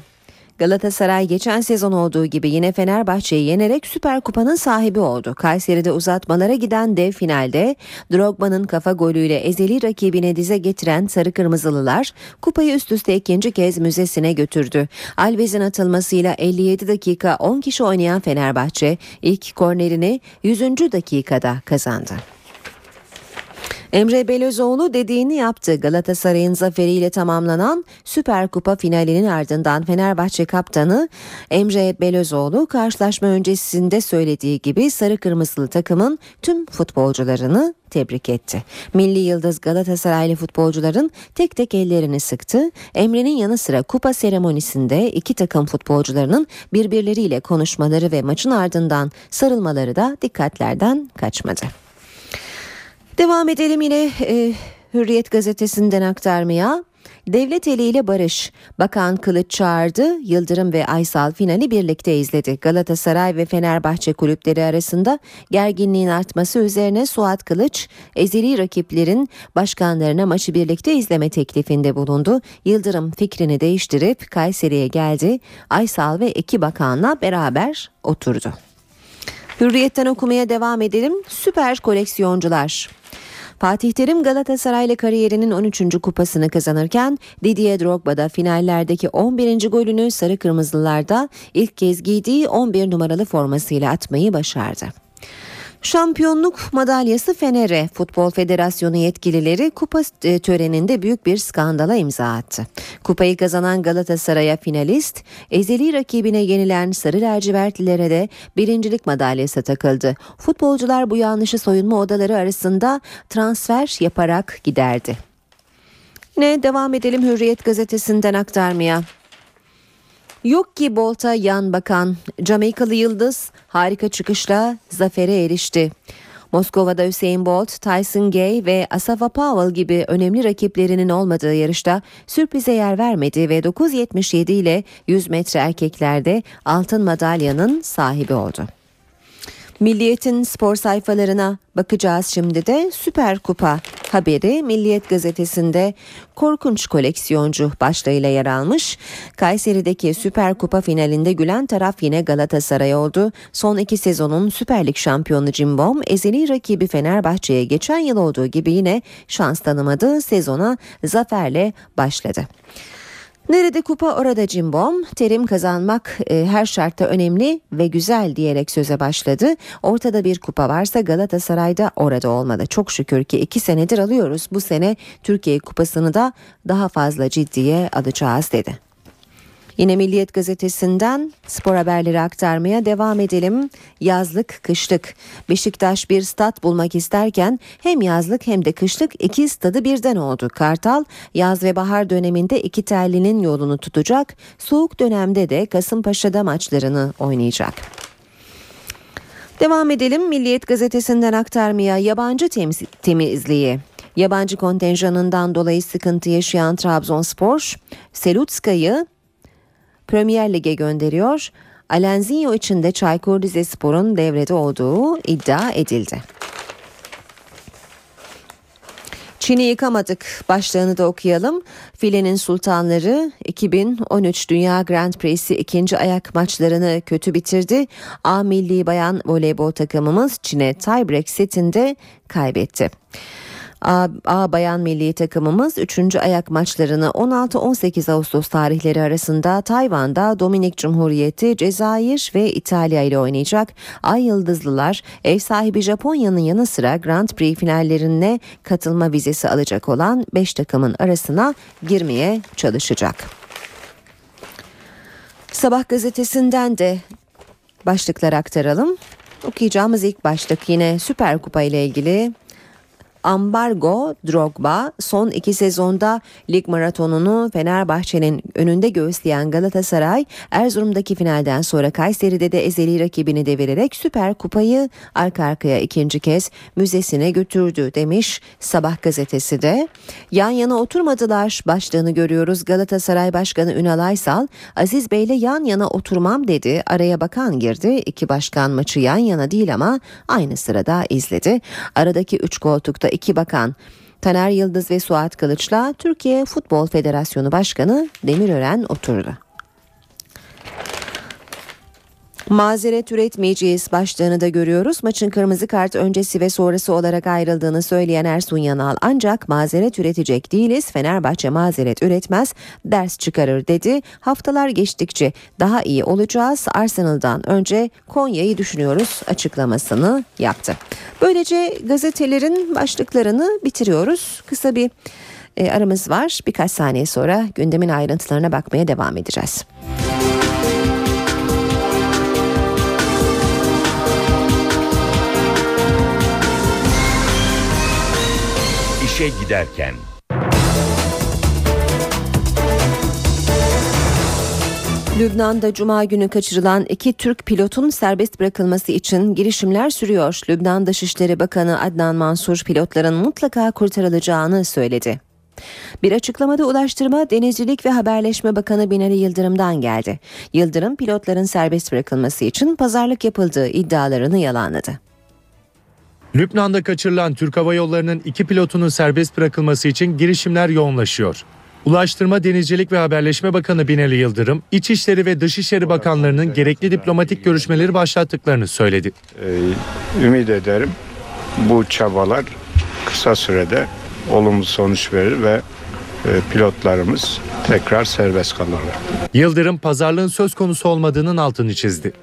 Galatasaray geçen sezon olduğu gibi yine Fenerbahçe'yi yenerek Süper Kupa'nın sahibi oldu. Kayseri'de uzatmalara giden dev finalde Drogba'nın kafa golüyle ezeli rakibine dize getiren Sarı Kırmızılılar kupayı üst üste ikinci kez müzesine götürdü. Alves'in atılmasıyla 57 dakika 10 kişi oynayan Fenerbahçe ilk kornerini 100. dakikada kazandı. Emre Belözoğlu dediğini yaptı. Galatasaray'ın zaferiyle tamamlanan Süper Kupa finalinin ardından Fenerbahçe kaptanı Emre Belözoğlu karşılaşma öncesinde söylediği gibi sarı kırmızılı takımın tüm futbolcularını tebrik etti. Milli Yıldız Galatasaraylı futbolcuların tek tek ellerini sıktı. Emre'nin yanı sıra kupa seremonisinde iki takım futbolcularının birbirleriyle konuşmaları ve maçın ardından sarılmaları da dikkatlerden kaçmadı. Devam edelim yine e, Hürriyet gazetesinden aktarmaya. Devlet eliyle barış. Bakan Kılıç çağırdı. Yıldırım ve Aysal finali birlikte izledi. Galatasaray ve Fenerbahçe kulüpleri arasında gerginliğin artması üzerine Suat Kılıç ezeli rakiplerin başkanlarına maçı birlikte izleme teklifinde bulundu. Yıldırım fikrini değiştirip Kayseri'ye geldi. Aysal ve iki bakanla beraber oturdu. Hürriyetten okumaya devam edelim. Süper koleksiyoncular. Fatih Terim Galatasaray'la kariyerinin 13. kupasını kazanırken Didier Drogba da finallerdeki 11. golünü sarı kırmızılarda ilk kez giydiği 11 numaralı formasıyla atmayı başardı. Şampiyonluk madalyası Fener'e Futbol Federasyonu yetkilileri kupa e, töreninde büyük bir skandala imza attı. Kupayı kazanan Galatasaray'a finalist, ezeli rakibine yenilen Sarı Lacivertlilere de birincilik madalyası takıldı. Futbolcular bu yanlışı soyunma odaları arasında transfer yaparak giderdi. Ne devam edelim Hürriyet gazetesinden aktarmaya. Yok ki Bolt'a yan bakan Jamaikalı Yıldız harika çıkışla zafere erişti. Moskova'da Hüseyin Bolt, Tyson Gay ve Asafa Powell gibi önemli rakiplerinin olmadığı yarışta sürprize yer vermedi ve 9.77 ile 100 metre erkeklerde altın madalyanın sahibi oldu. Milliyetin spor sayfalarına bakacağız şimdi de Süper Kupa haberi Milliyet gazetesinde korkunç koleksiyoncu başlığıyla yer almış. Kayseri'deki Süper Kupa finalinde gülen taraf yine Galatasaray oldu. Son iki sezonun Süper Lig şampiyonu Cimbom ezeli rakibi Fenerbahçe'ye geçen yıl olduğu gibi yine şans tanımadı. Sezona zaferle başladı. Nerede kupa orada cimbom. Terim kazanmak e, her şartta önemli ve güzel diyerek söze başladı. Ortada bir kupa varsa Galatasaray'da orada olmalı. Çok şükür ki iki senedir alıyoruz. Bu sene Türkiye kupasını da daha fazla ciddiye alacağız dedi. Yine Milliyet gazetesinden spor haberleri aktarmaya devam edelim. Yazlık, kışlık. Beşiktaş bir stat bulmak isterken hem yazlık hem de kışlık iki stadı birden oldu. Kartal yaz ve bahar döneminde iki tellinin yolunu tutacak. Soğuk dönemde de Kasımpaşa'da maçlarını oynayacak. Devam edelim Milliyet gazetesinden aktarmaya yabancı temiz, temizliği. Yabancı kontenjanından dolayı sıkıntı yaşayan Trabzonspor, Selutska'yı Premier Lig'e gönderiyor. Alenzinho için de Çaykur Rizespor'un devrede olduğu iddia edildi. Çin'i yıkamadık başlığını da okuyalım. Filenin sultanları 2013 Dünya Grand Prix'si ikinci ayak maçlarını kötü bitirdi. A milli bayan voleybol takımımız Çin'e tiebreak setinde kaybetti. A, A bayan milli takımımız 3. ayak maçlarını 16-18 Ağustos tarihleri arasında Tayvan'da Dominik Cumhuriyeti, Cezayir ve İtalya ile oynayacak. Ay Yıldızlılar ev sahibi Japonya'nın yanı sıra Grand Prix finallerine katılma vizesi alacak olan 5 takımın arasına girmeye çalışacak. Sabah gazetesinden de başlıklar aktaralım. Okuyacağımız ilk başlık yine Süper Kupa ile ilgili Ambargo Drogba son iki sezonda lig maratonunu Fenerbahçe'nin önünde göğüsleyen Galatasaray Erzurum'daki finalden sonra Kayseri'de de ezeli rakibini devirerek Süper Kupayı arka arkaya ikinci kez müzesine götürdü demiş Sabah gazetesi de. Yan yana oturmadılar başlığını görüyoruz Galatasaray Başkanı Ünal Aysal Aziz Bey'le yan yana oturmam dedi araya bakan girdi iki başkan maçı yan yana değil ama aynı sırada izledi. Aradaki üç koltukta iki bakan Taner Yıldız ve Suat Kılıç'la Türkiye Futbol Federasyonu Başkanı Demirören oturdu. Mazeret üretmeyeceğiz başlığını da görüyoruz. Maçın kırmızı kart öncesi ve sonrası olarak ayrıldığını söyleyen Ersun Yanal ancak mazeret üretecek değiliz. Fenerbahçe mazeret üretmez, ders çıkarır dedi. Haftalar geçtikçe daha iyi olacağız. Arsenal'dan önce Konya'yı düşünüyoruz açıklamasını yaptı. Böylece gazetelerin başlıklarını bitiriyoruz. Kısa bir e, aramız var. Birkaç saniye sonra gündemin ayrıntılarına bakmaya devam edeceğiz. İşe giderken. Lübnan'da cuma günü kaçırılan iki Türk pilotun serbest bırakılması için girişimler sürüyor. Lübnan Dışişleri Bakanı Adnan Mansur pilotların mutlaka kurtarılacağını söyledi. Bir açıklamada Ulaştırma, Denizcilik ve Haberleşme Bakanı Binali Yıldırım'dan geldi. Yıldırım pilotların serbest bırakılması için pazarlık yapıldığı iddialarını yalanladı. Lübnan'da kaçırılan Türk Hava Yolları'nın iki pilotunun serbest bırakılması için girişimler yoğunlaşıyor. Ulaştırma, Denizcilik ve Haberleşme Bakanı Binali Yıldırım, İçişleri ve Dışişleri Bakanlarının gerekli diplomatik görüşmeleri başlattıklarını söyledi. Ee, ümit ederim bu çabalar kısa sürede olumlu sonuç verir ve e, pilotlarımız tekrar serbest kalırlar. Yıldırım pazarlığın söz konusu olmadığının altını çizdi.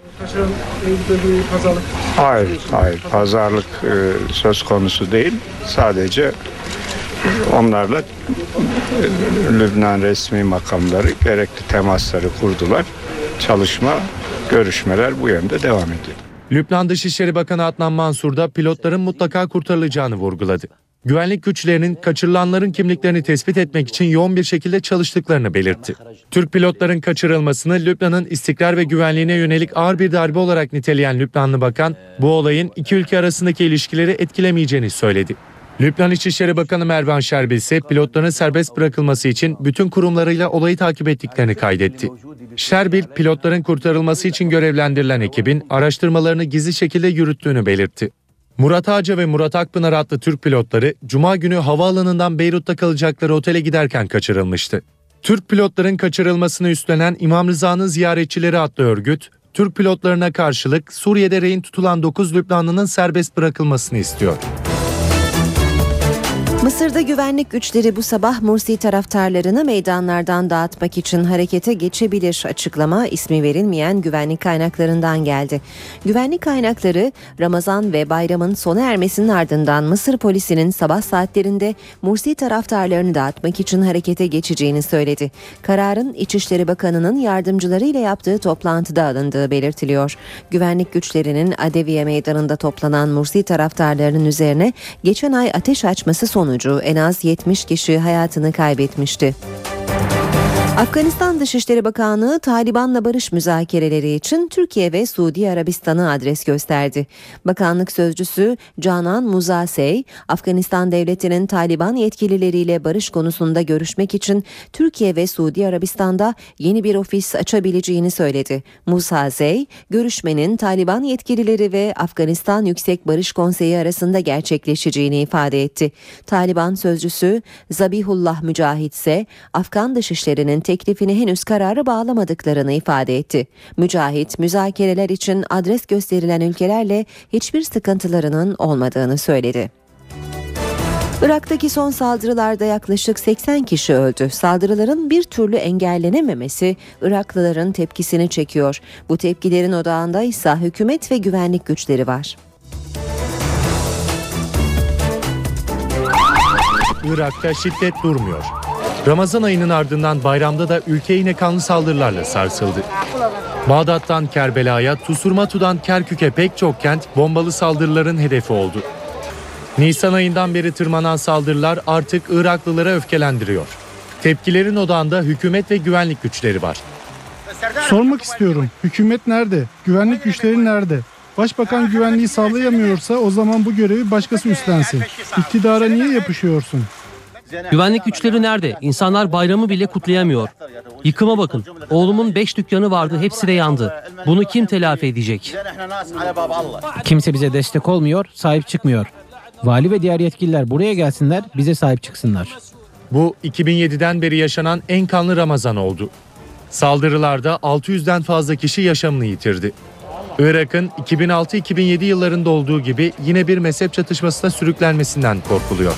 Hayır, hayır. Pazarlık e, söz konusu değil. Sadece onlarla e, Lübnan resmi makamları gerekli temasları kurdular. Çalışma, görüşmeler bu yönde devam ediyor. Lübnan Dışişleri Bakanı Adnan Mansur da pilotların mutlaka kurtarılacağını vurguladı. Güvenlik güçlerinin kaçırılanların kimliklerini tespit etmek için yoğun bir şekilde çalıştıklarını belirtti. Türk pilotların kaçırılmasını Lübnan'ın istikrar ve güvenliğine yönelik ağır bir darbe olarak niteleyen Lübnanlı Bakan, bu olayın iki ülke arasındaki ilişkileri etkilemeyeceğini söyledi. Lübnan İçişleri Bakanı Mervan Şerbil ise pilotların serbest bırakılması için bütün kurumlarıyla olayı takip ettiklerini kaydetti. Şerbil, pilotların kurtarılması için görevlendirilen ekibin araştırmalarını gizli şekilde yürüttüğünü belirtti. Murat Ağca ve Murat Akpınar adlı Türk pilotları Cuma günü havaalanından Beyrut'ta kalacakları otele giderken kaçırılmıştı. Türk pilotların kaçırılmasını üstlenen İmam Rıza'nın ziyaretçileri adlı örgüt, Türk pilotlarına karşılık Suriye'de rehin tutulan 9 Lübnanlı'nın serbest bırakılmasını istiyor. Mısır'da güvenlik güçleri bu sabah Mursi taraftarlarını meydanlardan dağıtmak için harekete geçebilir açıklama ismi verilmeyen güvenlik kaynaklarından geldi. Güvenlik kaynakları Ramazan ve bayramın sona ermesinin ardından Mısır polisinin sabah saatlerinde Mursi taraftarlarını dağıtmak için harekete geçeceğini söyledi. Kararın İçişleri Bakanı'nın yardımcılarıyla yaptığı toplantıda alındığı belirtiliyor. Güvenlik güçlerinin Adeviye meydanında toplanan Mursi taraftarlarının üzerine geçen ay ateş açması sonucu sonucu en az 70 kişi hayatını kaybetmişti. Afganistan Dışişleri Bakanlığı Taliban'la barış müzakereleri için Türkiye ve Suudi Arabistan'ı adres gösterdi. Bakanlık sözcüsü Canan Muzasey, Afganistan devletinin Taliban yetkilileriyle barış konusunda görüşmek için Türkiye ve Suudi Arabistan'da yeni bir ofis açabileceğini söyledi. Muzasey, görüşmenin Taliban yetkilileri ve Afganistan Yüksek Barış Konseyi arasında gerçekleşeceğini ifade etti. Taliban sözcüsü Zabihullah Mücahit ise Afgan Dışişleri'nin teklifini henüz karara bağlamadıklarını ifade etti. Mücahit, müzakereler için adres gösterilen ülkelerle hiçbir sıkıntılarının olmadığını söyledi. Irak'taki son saldırılarda yaklaşık 80 kişi öldü. Saldırıların bir türlü engellenememesi Iraklıların tepkisini çekiyor. Bu tepkilerin odağında ise hükümet ve güvenlik güçleri var. Irak'ta şiddet durmuyor. Ramazan ayının ardından bayramda da ülke yine kanlı saldırılarla sarsıldı. Bağdat'tan Kerbela'ya, Tusurmatu'dan Kerkük'e pek çok kent bombalı saldırıların hedefi oldu. Nisan ayından beri tırmanan saldırılar artık Iraklıları öfkelendiriyor. Tepkilerin odağında hükümet ve güvenlik güçleri var. Sormak istiyorum. Hükümet nerede? Güvenlik güçleri nerede? Başbakan güvenliği sağlayamıyorsa o zaman bu görevi başkası üstlensin. İktidara niye yapışıyorsun? Güvenlik güçleri nerede? İnsanlar bayramı bile kutlayamıyor. Yıkıma bakın. Oğlumun 5 dükkanı vardı hepsi de yandı. Bunu kim telafi edecek? Kimse bize destek olmuyor, sahip çıkmıyor. Vali ve diğer yetkililer buraya gelsinler, bize sahip çıksınlar. Bu 2007'den beri yaşanan en kanlı Ramazan oldu. Saldırılarda 600'den fazla kişi yaşamını yitirdi. Irak'ın 2006-2007 yıllarında olduğu gibi yine bir mezhep çatışmasına sürüklenmesinden korkuluyor.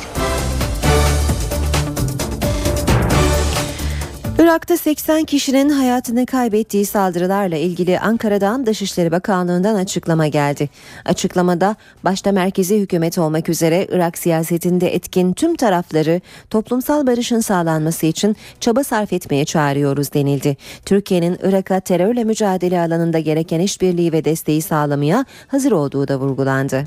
Irak'ta 80 kişinin hayatını kaybettiği saldırılarla ilgili Ankara'dan Dışişleri Bakanlığı'ndan açıklama geldi. Açıklamada başta merkezi hükümet olmak üzere Irak siyasetinde etkin tüm tarafları toplumsal barışın sağlanması için çaba sarf etmeye çağırıyoruz denildi. Türkiye'nin Irak'a terörle mücadele alanında gereken işbirliği ve desteği sağlamaya hazır olduğu da vurgulandı.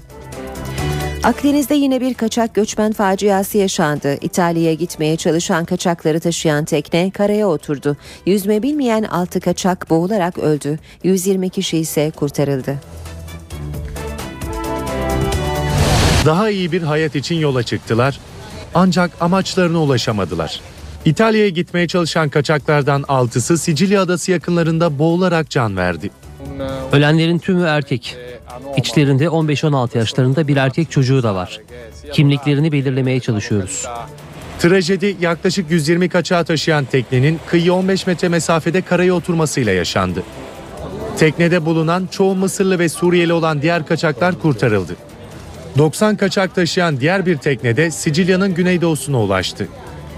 Akdeniz'de yine bir kaçak göçmen faciası yaşandı. İtalya'ya gitmeye çalışan kaçakları taşıyan tekne karaya oturdu. Yüzme bilmeyen 6 kaçak boğularak öldü. 120 kişi ise kurtarıldı. Daha iyi bir hayat için yola çıktılar ancak amaçlarına ulaşamadılar. İtalya'ya gitmeye çalışan kaçaklardan 6'sı Sicilya adası yakınlarında boğularak can verdi. Ölenlerin tümü erkek. İçlerinde 15-16 yaşlarında bir erkek çocuğu da var. Kimliklerini belirlemeye çalışıyoruz. Trajedi yaklaşık 120 kaçağı taşıyan teknenin kıyı 15 metre mesafede karaya oturmasıyla yaşandı. Teknede bulunan çoğu Mısırlı ve Suriyeli olan diğer kaçaklar kurtarıldı. 90 kaçak taşıyan diğer bir teknede Sicilya'nın güneydoğusuna ulaştı.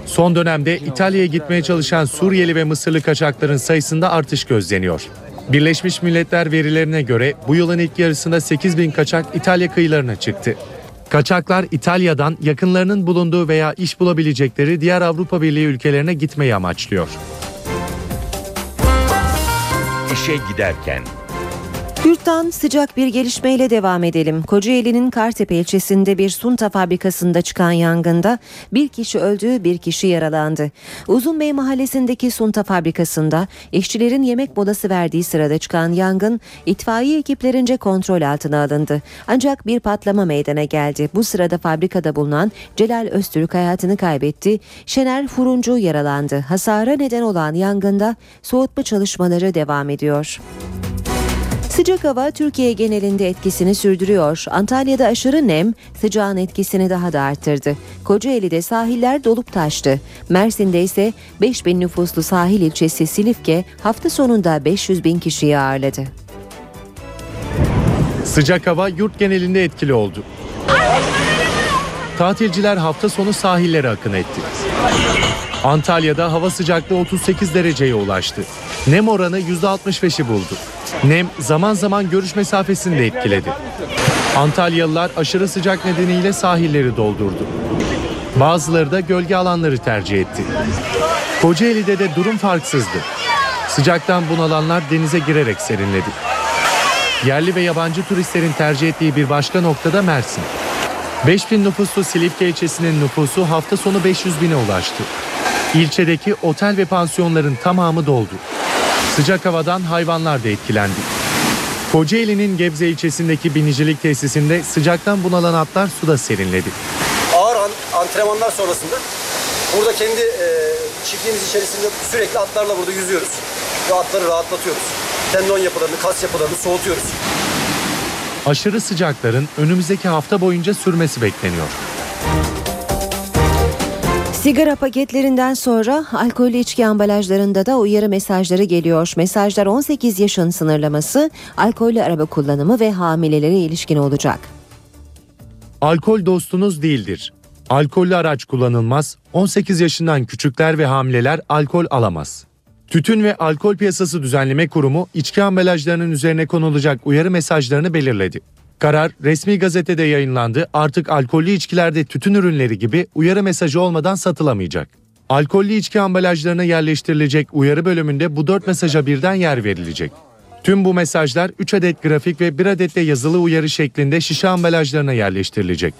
Son dönemde İtalya'ya gitmeye çalışan Suriyeli ve Mısırlı kaçakların sayısında artış gözleniyor. Birleşmiş Milletler verilerine göre bu yılın ilk yarısında 8 bin kaçak İtalya kıyılarına çıktı. Kaçaklar İtalya'dan yakınlarının bulunduğu veya iş bulabilecekleri diğer Avrupa Birliği ülkelerine gitmeyi amaçlıyor. İşe giderken Yurttan sıcak bir gelişmeyle devam edelim. Kocaeli'nin Kartepe ilçesinde bir sunta fabrikasında çıkan yangında bir kişi öldü, bir kişi yaralandı. Uzunbey mahallesindeki sunta fabrikasında işçilerin yemek molası verdiği sırada çıkan yangın itfaiye ekiplerince kontrol altına alındı. Ancak bir patlama meydana geldi. Bu sırada fabrikada bulunan Celal Öztürk hayatını kaybetti. Şener Furuncu yaralandı. Hasara neden olan yangında soğutma çalışmaları devam ediyor. Sıcak hava Türkiye genelinde etkisini sürdürüyor. Antalya'da aşırı nem sıcağın etkisini daha da arttırdı. Kocaeli'de sahiller dolup taştı. Mersin'de ise 5000 nüfuslu sahil ilçesi Silifke hafta sonunda 500 bin kişiyi ağırladı. Sıcak hava yurt genelinde etkili oldu. Tatilciler hafta sonu sahillere akın etti. Antalya'da hava sıcaklığı 38 dereceye ulaştı. Nem oranı %65'i buldu. Nem zaman zaman görüş mesafesini de etkiledi. Antalyalılar aşırı sıcak nedeniyle sahilleri doldurdu. Bazıları da gölge alanları tercih etti. Kocaeli'de de durum farksızdı. Sıcaktan bunalanlar denize girerek serinledi. Yerli ve yabancı turistlerin tercih ettiği bir başka noktada Mersin. 5000 nüfuslu Silifke ilçesinin nüfusu hafta sonu 500 bine ulaştı. İlçedeki otel ve pansiyonların tamamı doldu. Sıcak havadan hayvanlar da etkilendi. Kocaeli'nin Gebze ilçesindeki binicilik tesisinde sıcaktan bunalan atlar suda serinledi. Ağır antrenmanlar sonrasında burada kendi e, çiftliğimiz içerisinde sürekli atlarla burada yüzüyoruz. Ve atları rahatlatıyoruz. Tendon yapılarını, kas yapılarını soğutuyoruz. Aşırı sıcakların önümüzdeki hafta boyunca sürmesi bekleniyor. Sigara paketlerinden sonra alkollü içki ambalajlarında da uyarı mesajları geliyor. Mesajlar 18 yaşın sınırlaması, alkollü araba kullanımı ve hamilelere ilişkin olacak. Alkol dostunuz değildir. Alkollü araç kullanılmaz, 18 yaşından küçükler ve hamileler alkol alamaz. Tütün ve Alkol Piyasası Düzenleme Kurumu içki ambalajlarının üzerine konulacak uyarı mesajlarını belirledi. Karar resmi gazetede yayınlandı. Artık alkollü içkilerde tütün ürünleri gibi uyarı mesajı olmadan satılamayacak. Alkollü içki ambalajlarına yerleştirilecek uyarı bölümünde bu dört mesaja birden yer verilecek. Tüm bu mesajlar 3 adet grafik ve 1 adet de yazılı uyarı şeklinde şişe ambalajlarına yerleştirilecek.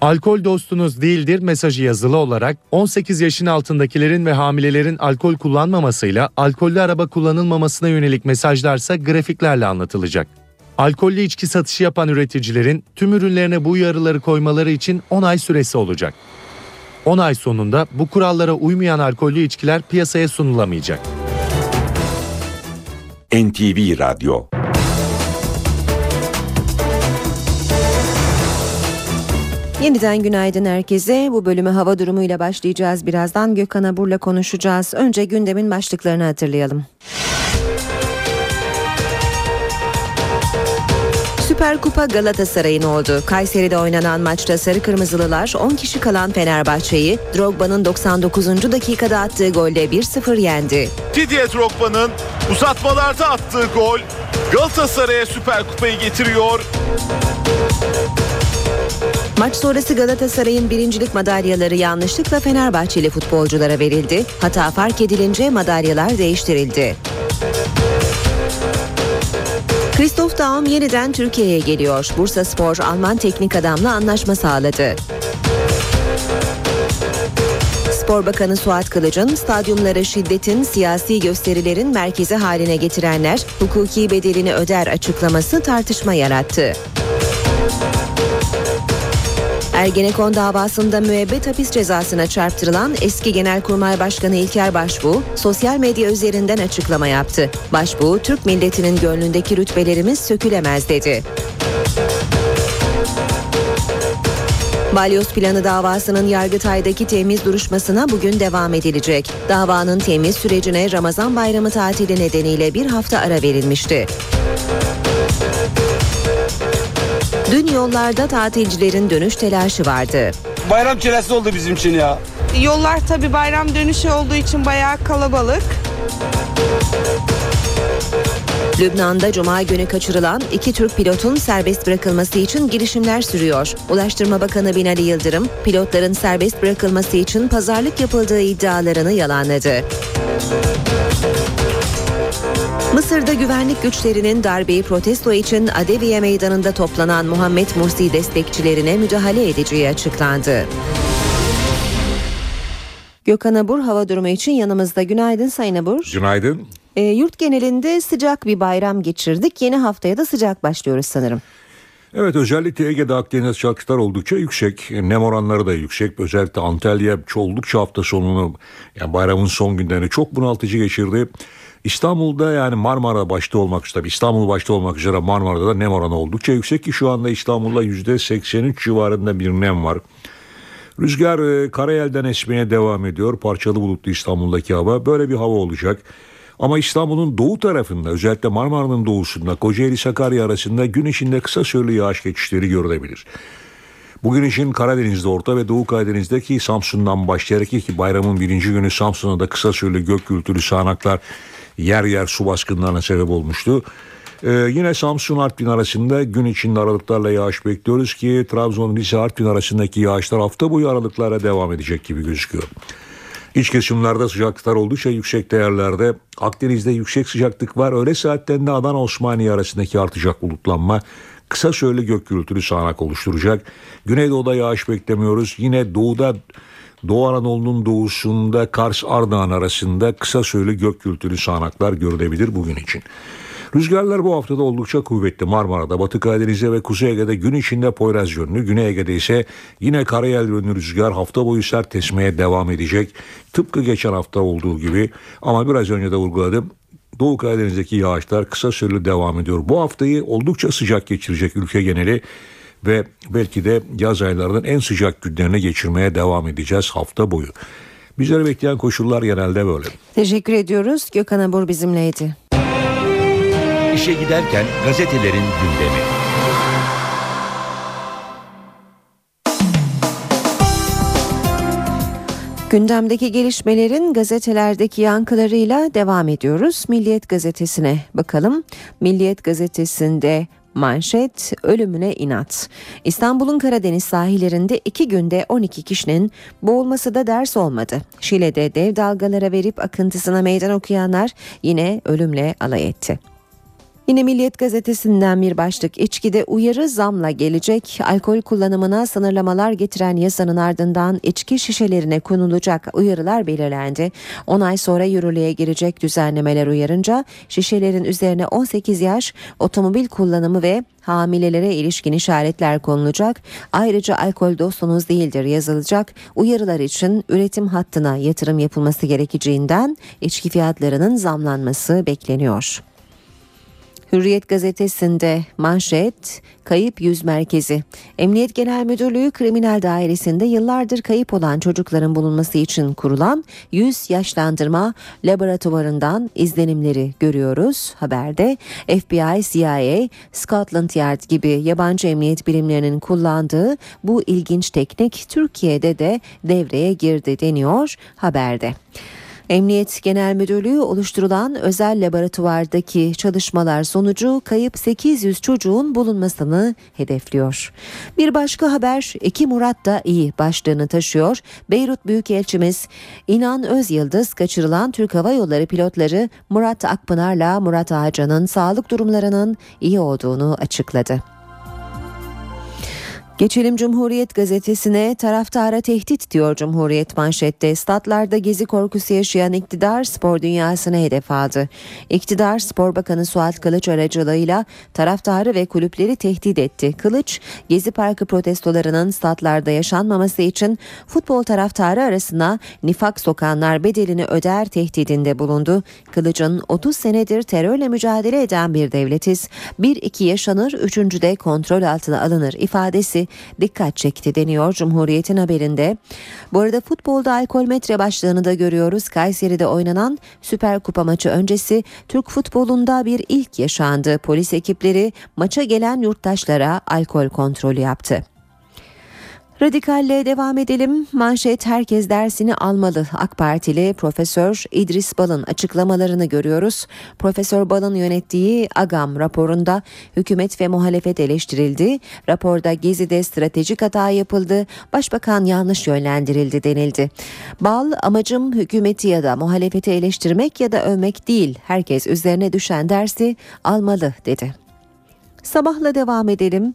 Alkol dostunuz değildir mesajı yazılı olarak 18 yaşın altındakilerin ve hamilelerin alkol kullanmamasıyla alkollü araba kullanılmamasına yönelik mesajlarsa grafiklerle anlatılacak. Alkollü içki satışı yapan üreticilerin tüm ürünlerine bu uyarıları koymaları için 10 ay süresi olacak. 10 ay sonunda bu kurallara uymayan alkollü içkiler piyasaya sunulamayacak. NTV Radyo Yeniden günaydın herkese. Bu bölümü hava durumuyla başlayacağız. Birazdan Gökhan Abur'la konuşacağız. Önce gündemin başlıklarını hatırlayalım. Süper Kupa Galatasaray'ın oldu. Kayseri'de oynanan maçta Sarı Kırmızılılar 10 kişi kalan Fenerbahçe'yi Drogba'nın 99. dakikada attığı golle 1-0 yendi. Didier Drogba'nın uzatmalarda attığı gol Galatasaray'a Süper Kupayı getiriyor. Maç sonrası Galatasaray'ın birincilik madalyaları yanlışlıkla Fenerbahçeli futbolculara verildi. Hata fark edilince madalyalar değiştirildi. Christoph Daum yeniden Türkiye'ye geliyor. Bursa Spor Alman teknik adamla anlaşma sağladı. Spor Bakanı Suat Kılıç'ın stadyumları şiddetin, siyasi gösterilerin merkezi haline getirenler hukuki bedelini öder açıklaması tartışma yarattı. Ergenekon davasında müebbet hapis cezasına çarptırılan eski Genelkurmay Başkanı İlker Başbuğ sosyal medya üzerinden açıklama yaptı. Başbuğ, Türk milletinin gönlündeki rütbelerimiz sökülemez dedi. Balyoz planı davasının Yargıtay'daki temiz duruşmasına bugün devam edilecek. Davanın temiz sürecine Ramazan bayramı tatili nedeniyle bir hafta ara verilmişti. Dün yollarda tatilcilerin dönüş telaşı vardı. Bayram çilesi oldu bizim için ya. Yollar tabi bayram dönüşü olduğu için bayağı kalabalık. Lübnan'da Cuma günü kaçırılan iki Türk pilotun serbest bırakılması için girişimler sürüyor. Ulaştırma Bakanı Binali Yıldırım, pilotların serbest bırakılması için pazarlık yapıldığı iddialarını yalanladı. Mısır'da güvenlik güçlerinin darbeyi protesto için Adeviye Meydanı'nda toplanan Muhammed Mursi destekçilerine müdahale edeceği açıklandı. Gökhan Abur hava durumu için yanımızda. Günaydın Sayın Abur. Günaydın. E, yurt genelinde sıcak bir bayram geçirdik. Yeni haftaya da sıcak başlıyoruz sanırım. Evet özellikle Ege'de Akdeniz sıcaklıklar oldukça yüksek. Nem oranları da yüksek. Özellikle Antalya oldukça hafta sonunu yani bayramın son günlerini çok bunaltıcı geçirdi. İstanbul'da yani Marmara başta olmak üzere İstanbul başta olmak üzere Marmara'da da nem oranı oldukça yüksek ki şu anda İstanbul'da %83 civarında bir nem var. Rüzgar e, karayelden esmeye devam ediyor. Parçalı bulutlu İstanbul'daki hava. Böyle bir hava olacak. Ama İstanbul'un doğu tarafında özellikle Marmara'nın doğusunda Kocaeli Sakarya arasında gün içinde kısa süreli yağış geçişleri görülebilir. Bugün için Karadeniz'de, Orta ve Doğu Karadeniz'deki Samsun'dan başlayarak ki bayramın birinci günü Samsun'da da kısa süreli gök gürültülü sağanaklar yer yer su baskınlarına sebep olmuştu. Ee, yine Samsun Artvin arasında gün içinde aralıklarla yağış bekliyoruz ki Trabzon Rize Artvin arasındaki yağışlar hafta boyu aralıklara devam edecek gibi gözüküyor. İç kesimlerde sıcaklıklar oldukça yüksek değerlerde. Akdeniz'de yüksek sıcaklık var. Öğle saatlerinde Adana Osmaniye arasındaki artacak bulutlanma kısa süreli gök gürültülü sağanak oluşturacak. Güneydoğuda yağış beklemiyoruz. Yine doğuda Doğu Anadolu'nun doğusunda Kars Ardahan arasında kısa süreli gök gürültülü sağanaklar görülebilir bugün için. Rüzgarlar bu haftada oldukça kuvvetli. Marmara'da, Batı Karadeniz'de ve Kuzey Ege'de gün içinde Poyraz yönlü, Güney Ege'de ise yine karayel yönlü rüzgar hafta boyu sert esmeye devam edecek. Tıpkı geçen hafta olduğu gibi ama biraz önce de vurguladım. Doğu Karadeniz'deki yağışlar kısa süreli devam ediyor. Bu haftayı oldukça sıcak geçirecek ülke geneli ve belki de yaz aylarının en sıcak günlerini geçirmeye devam edeceğiz hafta boyu. Bizleri bekleyen koşullar genelde böyle. Teşekkür ediyoruz. Gökhan Abur bizimleydi. İşe giderken gazetelerin gündemi. Gündemdeki gelişmelerin gazetelerdeki yankılarıyla devam ediyoruz. Milliyet gazetesine bakalım. Milliyet gazetesinde Manşet ölümüne inat. İstanbul'un Karadeniz sahillerinde iki günde 12 kişinin boğulması da ders olmadı. Şile'de dev dalgalara verip akıntısına meydan okuyanlar yine ölümle alay etti. Yine Milliyet gazetesinden bir başlık içkide uyarı zamla gelecek. Alkol kullanımına sınırlamalar getiren yasanın ardından içki şişelerine konulacak uyarılar belirlendi. 10 ay sonra yürürlüğe girecek düzenlemeler uyarınca şişelerin üzerine 18 yaş, otomobil kullanımı ve hamilelere ilişkin işaretler konulacak. Ayrıca alkol dostunuz değildir yazılacak. Uyarılar için üretim hattına yatırım yapılması gerekeceğinden içki fiyatlarının zamlanması bekleniyor. Hürriyet gazetesinde manşet kayıp yüz merkezi. Emniyet Genel Müdürlüğü Kriminal Dairesi'nde yıllardır kayıp olan çocukların bulunması için kurulan yüz yaşlandırma laboratuvarından izlenimleri görüyoruz haberde. FBI, CIA, Scotland Yard gibi yabancı emniyet birimlerinin kullandığı bu ilginç teknik Türkiye'de de devreye girdi deniyor haberde. Emniyet Genel Müdürlüğü oluşturulan özel laboratuvardaki çalışmalar sonucu kayıp 800 çocuğun bulunmasını hedefliyor. Bir başka haber Eki Murat da iyi başlığını taşıyor. Beyrut Büyükelçimiz İnan Özyıldız kaçırılan Türk Hava Yolları pilotları Murat Akpınar'la Murat Ağacan'ın sağlık durumlarının iyi olduğunu açıkladı. Geçelim Cumhuriyet gazetesine taraftara tehdit diyor Cumhuriyet manşette. Statlarda gezi korkusu yaşayan iktidar spor dünyasına hedef aldı. İktidar Spor Bakanı Suat Kılıç aracılığıyla taraftarı ve kulüpleri tehdit etti. Kılıç, Gezi Parkı protestolarının statlarda yaşanmaması için futbol taraftarı arasına nifak sokanlar bedelini öder tehdidinde bulundu. Kılıç'ın 30 senedir terörle mücadele eden bir devletiz. 1-2 yaşanır, üçüncüde kontrol altına alınır ifadesi dikkat çekti deniyor Cumhuriyet'in haberinde. Bu arada futbolda alkol metre başlığını da görüyoruz. Kayseri'de oynanan Süper Kupa maçı öncesi Türk futbolunda bir ilk yaşandı. Polis ekipleri maça gelen yurttaşlara alkol kontrolü yaptı. Radikalle devam edelim. Manşet herkes dersini almalı. AK Partili Profesör İdris Bal'ın açıklamalarını görüyoruz. Profesör Bal'ın yönettiği AGAM raporunda hükümet ve muhalefet eleştirildi. Raporda Gezi'de stratejik hata yapıldı. Başbakan yanlış yönlendirildi denildi. Bal amacım hükümeti ya da muhalefeti eleştirmek ya da övmek değil. Herkes üzerine düşen dersi almalı dedi. Sabahla devam edelim.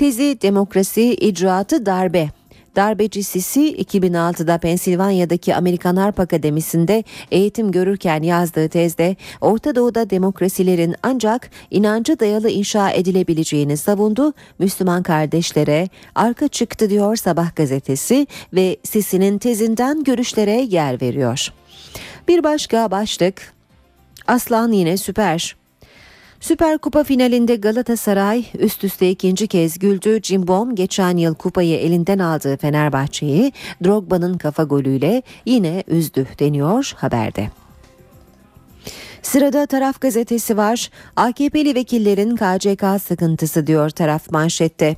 Tezi demokrasi, icraatı darbe. Darbeci Sisi 2006'da Pensilvanya'daki Amerikan Harp Akademisi'nde eğitim görürken yazdığı tezde Orta Doğu'da demokrasilerin ancak inancı dayalı inşa edilebileceğini savundu. Müslüman kardeşlere arka çıktı diyor Sabah gazetesi ve Sisi'nin tezinden görüşlere yer veriyor. Bir başka başlık Aslan yine süper. Süper Kupa finalinde Galatasaray üst üste ikinci kez güldü. Cimbom geçen yıl kupayı elinden aldığı Fenerbahçe'yi Drogba'nın kafa golüyle yine üzdü deniyor haberde. Sırada taraf gazetesi var. AKP'li vekillerin KCK sıkıntısı diyor taraf manşette.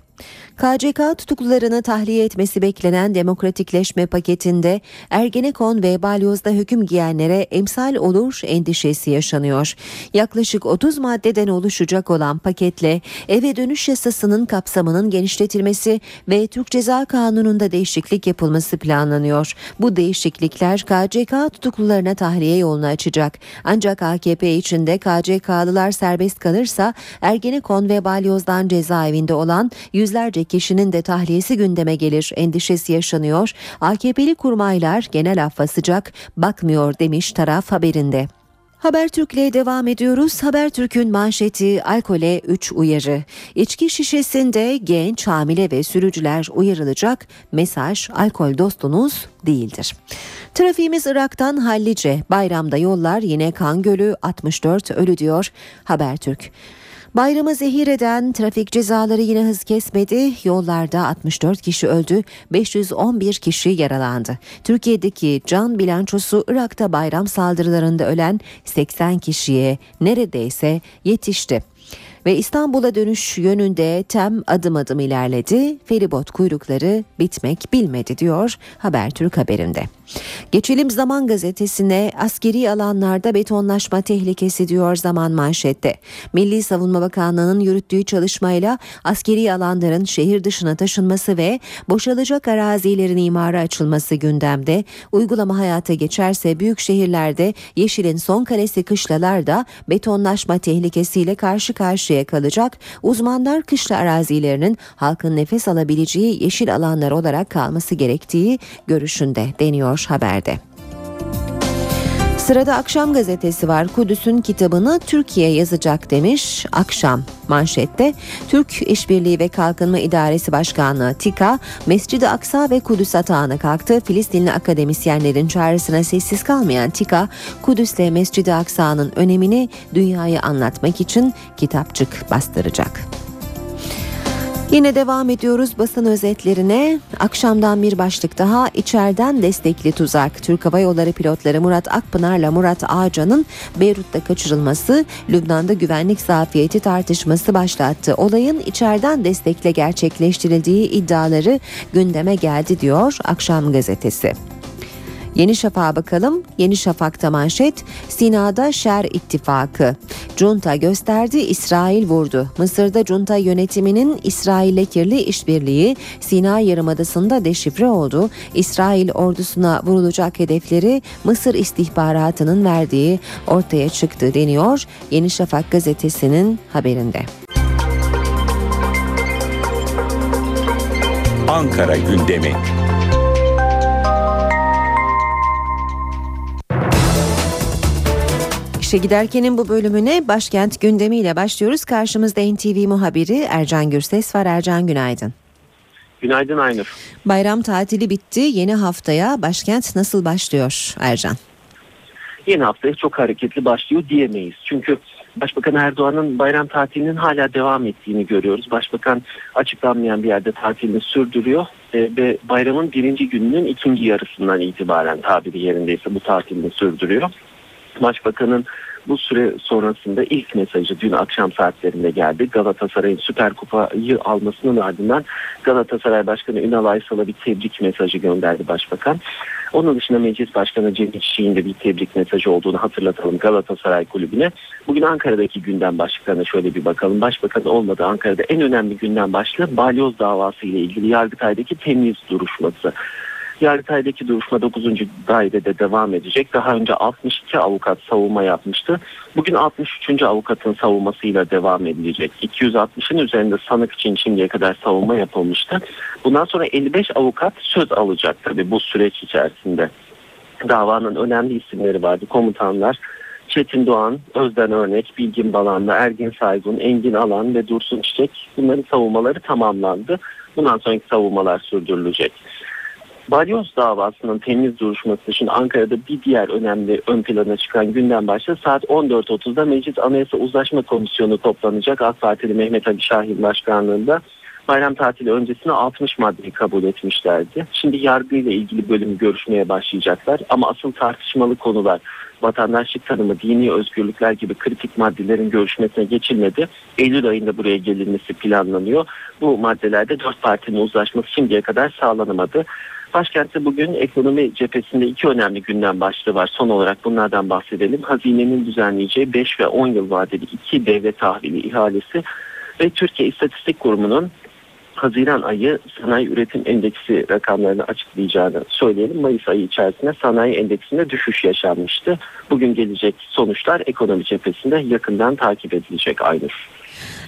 KCK tutuklularını tahliye etmesi beklenen demokratikleşme paketinde Ergenekon ve Balyoz'da hüküm giyenlere emsal olur endişesi yaşanıyor. Yaklaşık 30 maddeden oluşacak olan paketle eve dönüş yasasının kapsamının genişletilmesi ve Türk Ceza Kanunu'nda değişiklik yapılması planlanıyor. Bu değişiklikler KCK tutuklularına tahliye yolunu açacak. Ancak AKP içinde KCK'lılar serbest kalırsa Ergenekon ve Balyoz'dan cezaevinde olan yüzlerce kişinin de tahliyesi gündeme gelir endişesi yaşanıyor. AKP'li kurmaylar genel affa sıcak bakmıyor demiş taraf haberinde. Habertürk'le devam ediyoruz. Habertürk'ün manşeti alkole 3 uyarı. İçki şişesinde genç, hamile ve sürücüler uyarılacak. Mesaj alkol dostunuz değildir. Trafiğimiz Irak'tan hallice. Bayramda yollar yine kan gölü 64 ölü diyor Habertürk. Bayramı zehir eden trafik cezaları yine hız kesmedi. Yollarda 64 kişi öldü, 511 kişi yaralandı. Türkiye'deki can bilançosu Irak'ta bayram saldırılarında ölen 80 kişiye neredeyse yetişti ve İstanbul'a dönüş yönünde tem adım adım ilerledi. Feribot kuyrukları bitmek bilmedi diyor Habertürk haberinde. Geçelim Zaman gazetesine askeri alanlarda betonlaşma tehlikesi diyor Zaman manşette. Milli Savunma Bakanlığı'nın yürüttüğü çalışmayla askeri alanların şehir dışına taşınması ve boşalacak arazilerin imara açılması gündemde. Uygulama hayata geçerse büyük şehirlerde yeşilin son kalesi kışlalarda betonlaşma tehlikesiyle karşı karşıya kalacak. Uzmanlar kışla arazilerinin halkın nefes alabileceği yeşil alanlar olarak kalması gerektiği görüşünde deniyor haberde. Sırada Akşam gazetesi var. Kudüs'ün kitabını Türkiye yazacak demiş Akşam manşette. Türk İşbirliği ve Kalkınma İdaresi Başkanlığı TİKA, Mescid-i Aksa ve Kudüs atağına kalktı. Filistinli akademisyenlerin çağrısına sessiz kalmayan TİKA, Kudüs'le Mescid-i Aksa'nın önemini dünyaya anlatmak için kitapçık bastıracak. Yine devam ediyoruz basın özetlerine. Akşamdan bir başlık daha içeriden destekli tuzak. Türk Hava Yolları pilotları Murat Akpınar'la Murat Ağcan'ın Beyrut'ta kaçırılması Lübnan'da güvenlik zafiyeti tartışması başlattı. Olayın içeriden destekle gerçekleştirildiği iddiaları gündeme geldi diyor Akşam gazetesi. Yeni Şafak'a bakalım. Yeni Şafak'ta manşet Sina'da Şer ittifakı. Junta gösterdi İsrail vurdu. Mısır'da junta yönetiminin İsrail'le kirli işbirliği Sina Yarımadası'nda deşifre oldu. İsrail ordusuna vurulacak hedefleri Mısır istihbaratının verdiği ortaya çıktı deniyor Yeni Şafak gazetesinin haberinde. Ankara gündemi. İşe giderkenin bu bölümüne başkent gündemiyle başlıyoruz. Karşımızda NTV muhabiri Ercan Gürses var. Ercan günaydın. Günaydın Aynur. Bayram tatili bitti. Yeni haftaya başkent nasıl başlıyor Ercan? Yeni haftaya çok hareketli başlıyor diyemeyiz. Çünkü Başbakan Erdoğan'ın bayram tatilinin hala devam ettiğini görüyoruz. Başbakan açıklanmayan bir yerde tatilini sürdürüyor e, ve bayramın birinci gününün ikinci yarısından itibaren tabiri yerindeyse bu tatilini sürdürüyor. Başbakanın bu süre sonrasında ilk mesajı dün akşam saatlerinde geldi. Galatasaray'ın Süper Kupayı almasının ardından Galatasaray Başkanı Ünal Aysal'a bir tebrik mesajı gönderdi Başbakan. Onun dışında Meclis Başkanı Cemil Çiçek'in de bir tebrik mesajı olduğunu hatırlatalım Galatasaray Kulübü'ne. Bugün Ankara'daki gündem başlıklarına şöyle bir bakalım. Başbakan olmadı Ankara'da en önemli gündem başlığı balyoz davası ile ilgili Yargıtay'daki temiz duruşması. Yargıtay'daki duruşma 9. dairede devam edecek. Daha önce 62 avukat savunma yapmıştı. Bugün 63. avukatın savunmasıyla devam edilecek. 260'ın üzerinde sanık için şimdiye kadar savunma yapılmıştı. Bundan sonra 55 avukat söz alacak tabii bu süreç içerisinde. Davanın önemli isimleri vardı. Komutanlar Çetin Doğan, Özden Örnek, Bilgin Balanlı, Ergin Saygun, Engin Alan ve Dursun Çiçek bunların savunmaları tamamlandı. Bundan sonraki savunmalar sürdürülecek. Balyoz davasının temiz duruşması için Ankara'da bir diğer önemli ön plana çıkan günden başta saat 14.30'da Meclis Anayasa Uzlaşma Komisyonu toplanacak. AK Partili Mehmet Ali Şahin Başkanlığında bayram tatili öncesine 60 maddeyi kabul etmişlerdi. Şimdi yargıyla ilgili bölüm görüşmeye başlayacaklar ama asıl tartışmalı konular vatandaşlık tanımı, dini özgürlükler gibi kritik maddelerin görüşmesine geçilmedi. Eylül ayında buraya gelinmesi planlanıyor. Bu maddelerde dört partinin uzlaşması şimdiye kadar sağlanamadı. Başkentte bugün ekonomi cephesinde iki önemli gündem başlığı var. Son olarak bunlardan bahsedelim. Hazinenin düzenleyeceği 5 ve 10 yıl vadeli iki devlet tahvili ihalesi ve Türkiye İstatistik Kurumu'nun Haziran ayı sanayi üretim endeksi rakamlarını açıklayacağını söyleyelim. Mayıs ayı içerisinde sanayi endeksinde düşüş yaşanmıştı. Bugün gelecek sonuçlar ekonomi cephesinde yakından takip edilecek Aynur.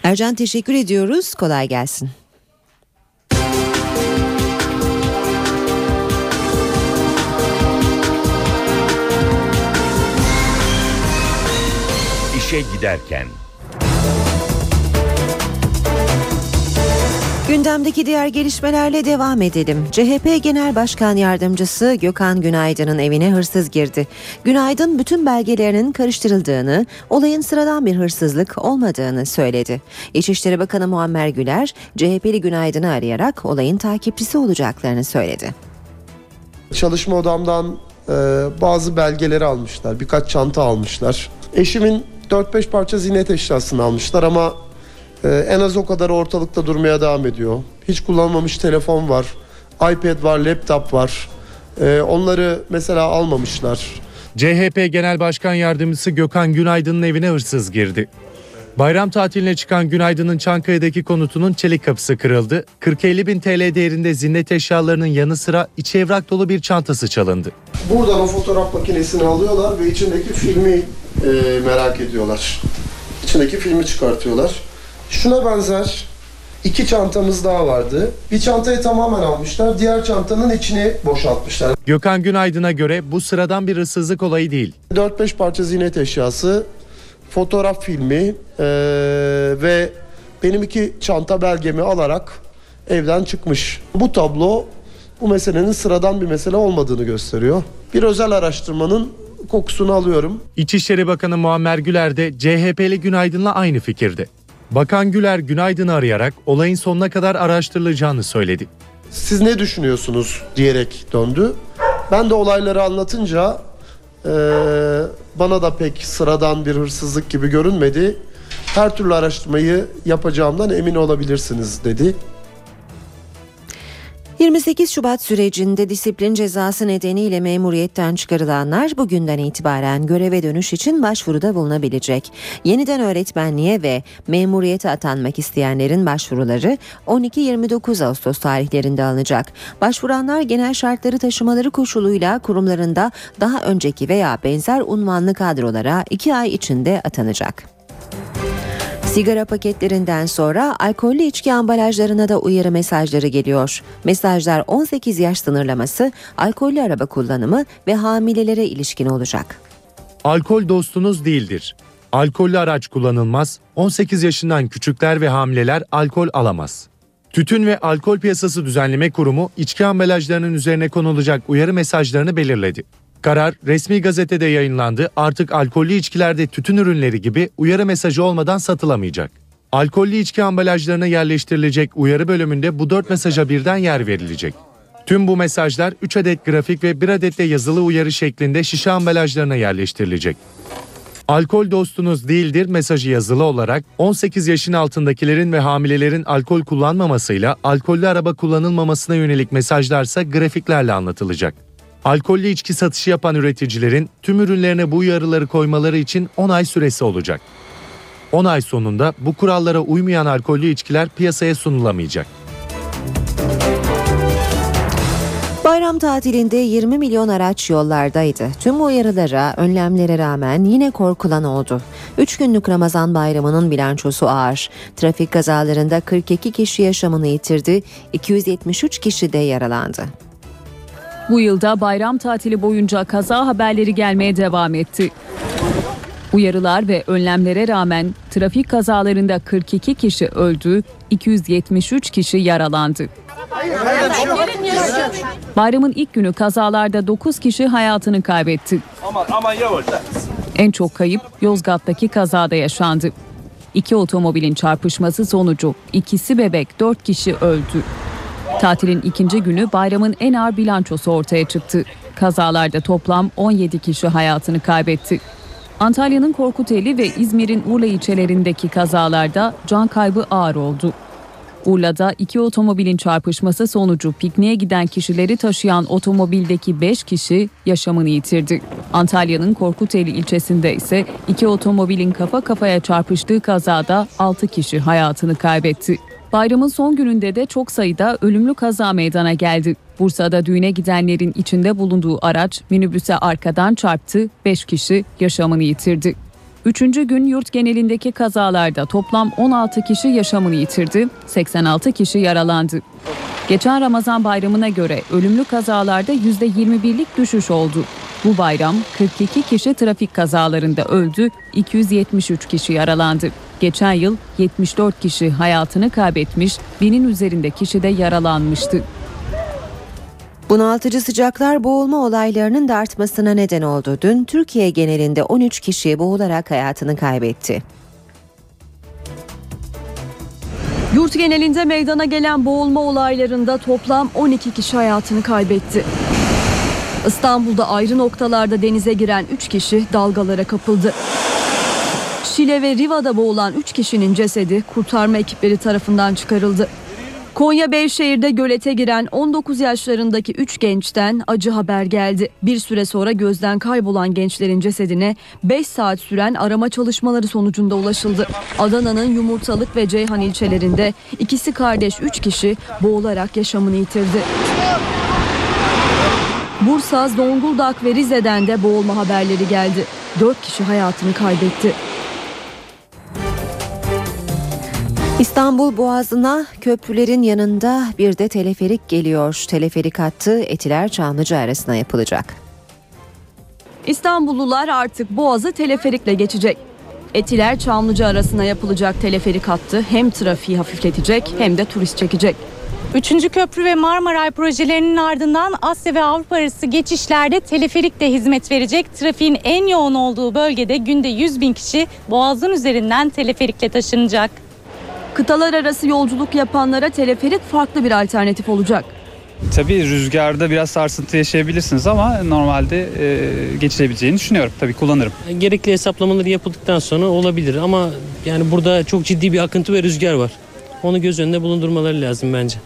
Ercan teşekkür ediyoruz. Kolay gelsin. İşe giderken. Gündemdeki diğer gelişmelerle devam edelim. CHP Genel Başkan Yardımcısı Gökhan Günaydın'ın evine hırsız girdi. Günaydın bütün belgelerinin karıştırıldığını, olayın sıradan bir hırsızlık olmadığını söyledi. İçişleri Bakanı Muammer Güler, CHP'li Günaydın'ı arayarak olayın takipçisi olacaklarını söyledi. Çalışma odamdan e, bazı belgeleri almışlar. Birkaç çanta almışlar. Eşimin 4-5 parça ziynet eşyasını almışlar ama e, en az o kadar ortalıkta durmaya devam ediyor. Hiç kullanmamış telefon var. iPad var, laptop var. E, onları mesela almamışlar. CHP Genel Başkan Yardımcısı Gökhan Günaydın'ın evine hırsız girdi. Bayram tatiline çıkan Günaydın'ın Çankaya'daki konutunun çelik kapısı kırıldı. 40-50 bin TL değerinde zinnet eşyalarının yanı sıra içi evrak dolu bir çantası çalındı. Buradan o fotoğraf makinesini alıyorlar ve içindeki filmi e, merak ediyorlar. İçindeki filmi çıkartıyorlar. Şuna benzer iki çantamız daha vardı. Bir çantayı tamamen almışlar. Diğer çantanın içini boşaltmışlar. Gökhan Günaydın'a göre bu sıradan bir hırsızlık olayı değil. 4-5 parça ziynet eşyası, fotoğraf filmi e, ve benim iki çanta belgemi alarak evden çıkmış. Bu tablo bu meselenin sıradan bir mesele olmadığını gösteriyor. Bir özel araştırmanın kokusunu alıyorum. İçişleri Bakanı Muammer Güler de CHP'li Günaydın'la aynı fikirde. Bakan Güler Günaydın'ı arayarak olayın sonuna kadar araştırılacağını söyledi. Siz ne düşünüyorsunuz diyerek döndü. Ben de olayları anlatınca e, bana da pek sıradan bir hırsızlık gibi görünmedi. Her türlü araştırmayı yapacağımdan emin olabilirsiniz dedi. 28 Şubat sürecinde disiplin cezası nedeniyle memuriyetten çıkarılanlar bugünden itibaren göreve dönüş için başvuruda bulunabilecek. Yeniden öğretmenliğe ve memuriyete atanmak isteyenlerin başvuruları 12-29 Ağustos tarihlerinde alınacak. Başvuranlar genel şartları taşımaları koşuluyla kurumlarında daha önceki veya benzer unvanlı kadrolara 2 ay içinde atanacak. Sigara paketlerinden sonra alkollü içki ambalajlarına da uyarı mesajları geliyor. Mesajlar 18 yaş sınırlaması, alkollü araba kullanımı ve hamilelere ilişkin olacak. Alkol dostunuz değildir. Alkollü araç kullanılmaz, 18 yaşından küçükler ve hamileler alkol alamaz. Tütün ve Alkol Piyasası Düzenleme Kurumu içki ambalajlarının üzerine konulacak uyarı mesajlarını belirledi. Karar resmi gazetede yayınlandı. Artık alkollü içkilerde tütün ürünleri gibi uyarı mesajı olmadan satılamayacak. Alkollü içki ambalajlarına yerleştirilecek uyarı bölümünde bu dört mesaja birden yer verilecek. Tüm bu mesajlar 3 adet grafik ve 1 adet de yazılı uyarı şeklinde şişe ambalajlarına yerleştirilecek. Alkol dostunuz değildir mesajı yazılı olarak 18 yaşın altındakilerin ve hamilelerin alkol kullanmamasıyla alkollü araba kullanılmamasına yönelik mesajlarsa grafiklerle anlatılacak. Alkollü içki satışı yapan üreticilerin tüm ürünlerine bu uyarıları koymaları için 10 ay süresi olacak. 10 ay sonunda bu kurallara uymayan alkollü içkiler piyasaya sunulamayacak. Bayram tatilinde 20 milyon araç yollardaydı. Tüm uyarılara, önlemlere rağmen yine korkulan oldu. 3 günlük Ramazan bayramının bilançosu ağır. Trafik kazalarında 42 kişi yaşamını yitirdi, 273 kişi de yaralandı. Bu yılda bayram tatili boyunca kaza haberleri gelmeye devam etti. Uyarılar ve önlemlere rağmen trafik kazalarında 42 kişi öldü, 273 kişi yaralandı. Bayramın ilk günü kazalarda 9 kişi hayatını kaybetti. En çok kayıp Yozgat'taki kazada yaşandı. İki otomobilin çarpışması sonucu ikisi bebek dört kişi öldü. Tatilin ikinci günü bayramın en ağır bilançosu ortaya çıktı. Kazalarda toplam 17 kişi hayatını kaybetti. Antalya'nın Korkuteli ve İzmir'in Urla ilçelerindeki kazalarda can kaybı ağır oldu. Urla'da iki otomobilin çarpışması sonucu pikniğe giden kişileri taşıyan otomobildeki 5 kişi yaşamını yitirdi. Antalya'nın Korkuteli ilçesinde ise iki otomobilin kafa kafaya çarpıştığı kazada 6 kişi hayatını kaybetti. Bayramın son gününde de çok sayıda ölümlü kaza meydana geldi. Bursa'da düğüne gidenlerin içinde bulunduğu araç minibüse arkadan çarptı, 5 kişi yaşamını yitirdi. Üçüncü gün yurt genelindeki kazalarda toplam 16 kişi yaşamını yitirdi, 86 kişi yaralandı. Geçen Ramazan bayramına göre ölümlü kazalarda %21'lik düşüş oldu. Bu bayram 42 kişi trafik kazalarında öldü, 273 kişi yaralandı. Geçen yıl 74 kişi hayatını kaybetmiş, binin üzerinde kişi de yaralanmıştı. Bunaltıcı sıcaklar boğulma olaylarının da artmasına neden oldu. Dün Türkiye genelinde 13 kişi boğularak hayatını kaybetti. Yurt genelinde meydana gelen boğulma olaylarında toplam 12 kişi hayatını kaybetti. İstanbul'da ayrı noktalarda denize giren 3 kişi dalgalara kapıldı. Şile ve Riva'da boğulan 3 kişinin cesedi kurtarma ekipleri tarafından çıkarıldı. Konya Beyşehir'de gölete giren 19 yaşlarındaki 3 gençten acı haber geldi. Bir süre sonra gözden kaybolan gençlerin cesedine 5 saat süren arama çalışmaları sonucunda ulaşıldı. Adana'nın Yumurtalık ve Ceyhan ilçelerinde ikisi kardeş 3 kişi boğularak yaşamını yitirdi. Bursa, Zonguldak ve Rize'den de boğulma haberleri geldi. 4 kişi hayatını kaybetti. İstanbul Boğazı'na köprülerin yanında bir de teleferik geliyor. Teleferik hattı Etiler Çamlıca arasına yapılacak. İstanbullular artık Boğaz'ı teleferikle geçecek. Etiler Çamlıca arasına yapılacak teleferik hattı hem trafiği hafifletecek hem de turist çekecek. Üçüncü köprü ve Marmaray projelerinin ardından Asya ve Avrupa arası geçişlerde teleferik de hizmet verecek. Trafiğin en yoğun olduğu bölgede günde 100 bin kişi Boğaz'ın üzerinden teleferikle taşınacak. Kıtalar arası yolculuk yapanlara teleferik farklı bir alternatif olacak. Tabii rüzgarda biraz sarsıntı yaşayabilirsiniz ama normalde e, geçilebileceğini düşünüyorum. Tabii kullanırım. Gerekli hesaplamaları yapıldıktan sonra olabilir ama yani burada çok ciddi bir akıntı ve rüzgar var. Onu göz önünde bulundurmaları lazım bence.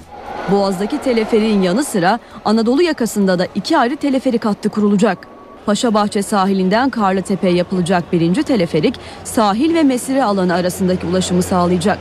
Boğaz'daki teleferiğin yanı sıra Anadolu yakasında da iki ayrı teleferik hattı kurulacak. Paşabahçe sahilinden Karlıtepe'ye yapılacak birinci teleferik sahil ve mesire alanı arasındaki ulaşımı sağlayacak.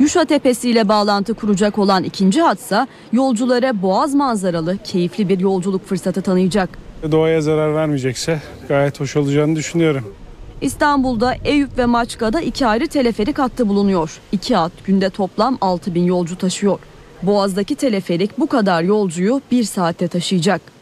Yuşa Tepesi ile bağlantı kuracak olan ikinci hatsa yolculara boğaz manzaralı keyifli bir yolculuk fırsatı tanıyacak. Doğaya zarar vermeyecekse gayet hoş olacağını düşünüyorum. İstanbul'da Eyüp ve Maçka'da iki ayrı teleferik hattı bulunuyor. İki hat günde toplam 6 bin yolcu taşıyor. Boğaz'daki teleferik bu kadar yolcuyu bir saatte taşıyacak.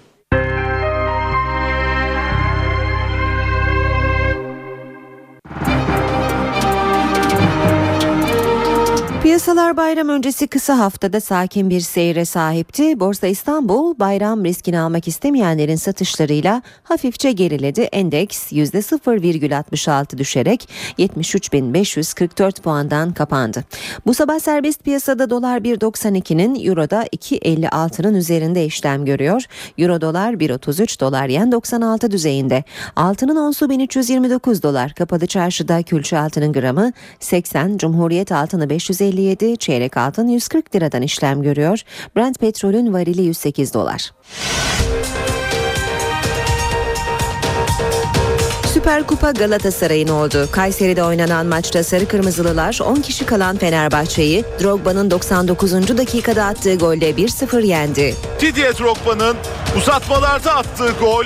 Piyasalar bayram öncesi kısa haftada sakin bir seyre sahipti. Borsa İstanbul bayram riskini almak istemeyenlerin satışlarıyla hafifçe geriledi. Endeks %0,66 düşerek 73.544 puandan kapandı. Bu sabah serbest piyasada dolar 1.92'nin euroda 2.56'nın üzerinde işlem görüyor. Euro dolar 1.33 dolar yen 96 düzeyinde. Altının onsu 1329 dolar. Kapalı çarşıda külçe altının gramı 80, Cumhuriyet altını 550 57, çeyrek altın 140 liradan işlem görüyor. Brent petrolün varili 108 dolar. Süper Kupa Galatasaray'ın oldu. Kayseri'de oynanan maçta Sarı Kırmızılılar 10 kişi kalan Fenerbahçe'yi Drogba'nın 99. dakikada attığı golle 1-0 yendi. Didier Drogba'nın uzatmalarda attığı gol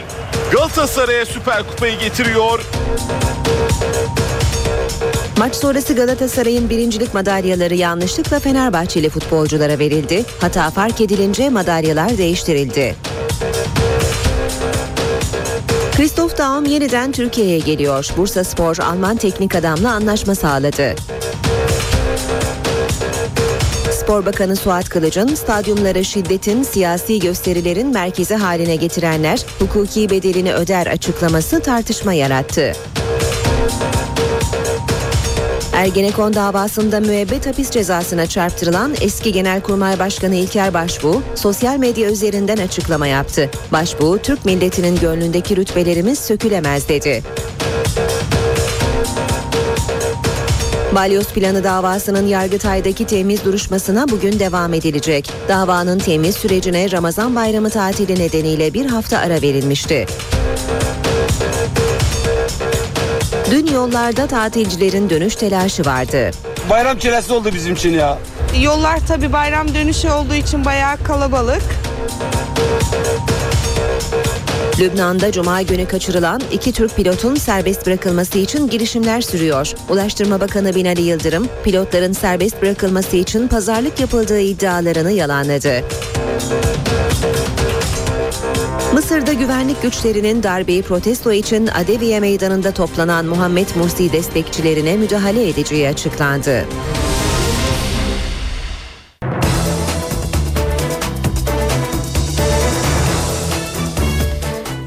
Galatasaray'a Süper Kupayı getiriyor. Maç sonrası Galatasaray'ın birincilik madalyaları yanlışlıkla Fenerbahçeli futbolculara verildi. Hata fark edilince madalyalar değiştirildi. Christoph Daum yeniden Türkiye'ye geliyor. Bursa Spor Alman teknik adamla anlaşma sağladı. Spor Bakanı Suat Kılıç'ın stadyumları şiddetin, siyasi gösterilerin merkezi haline getirenler hukuki bedelini öder açıklaması tartışma yarattı. Ergenekon davasında müebbet hapis cezasına çarptırılan eski Genelkurmay Başkanı İlker Başbuğ sosyal medya üzerinden açıklama yaptı. Başbuğ, Türk milletinin gönlündeki rütbelerimiz sökülemez dedi. Balyoz planı davasının Yargıtay'daki temiz duruşmasına bugün devam edilecek. Davanın temiz sürecine Ramazan bayramı tatili nedeniyle bir hafta ara verilmişti. Dün yollarda tatilcilerin dönüş telaşı vardı. Bayram çilesi oldu bizim için ya. Yollar tabi bayram dönüşü olduğu için bayağı kalabalık. Lübnan'da cuma günü kaçırılan iki Türk pilotun serbest bırakılması için girişimler sürüyor. Ulaştırma Bakanı Binali Yıldırım, pilotların serbest bırakılması için pazarlık yapıldığı iddialarını yalanladı. Mısır'da güvenlik güçlerinin darbeyi protesto için Adeviye meydanında toplanan Muhammed Mursi destekçilerine müdahale edeceği açıklandı.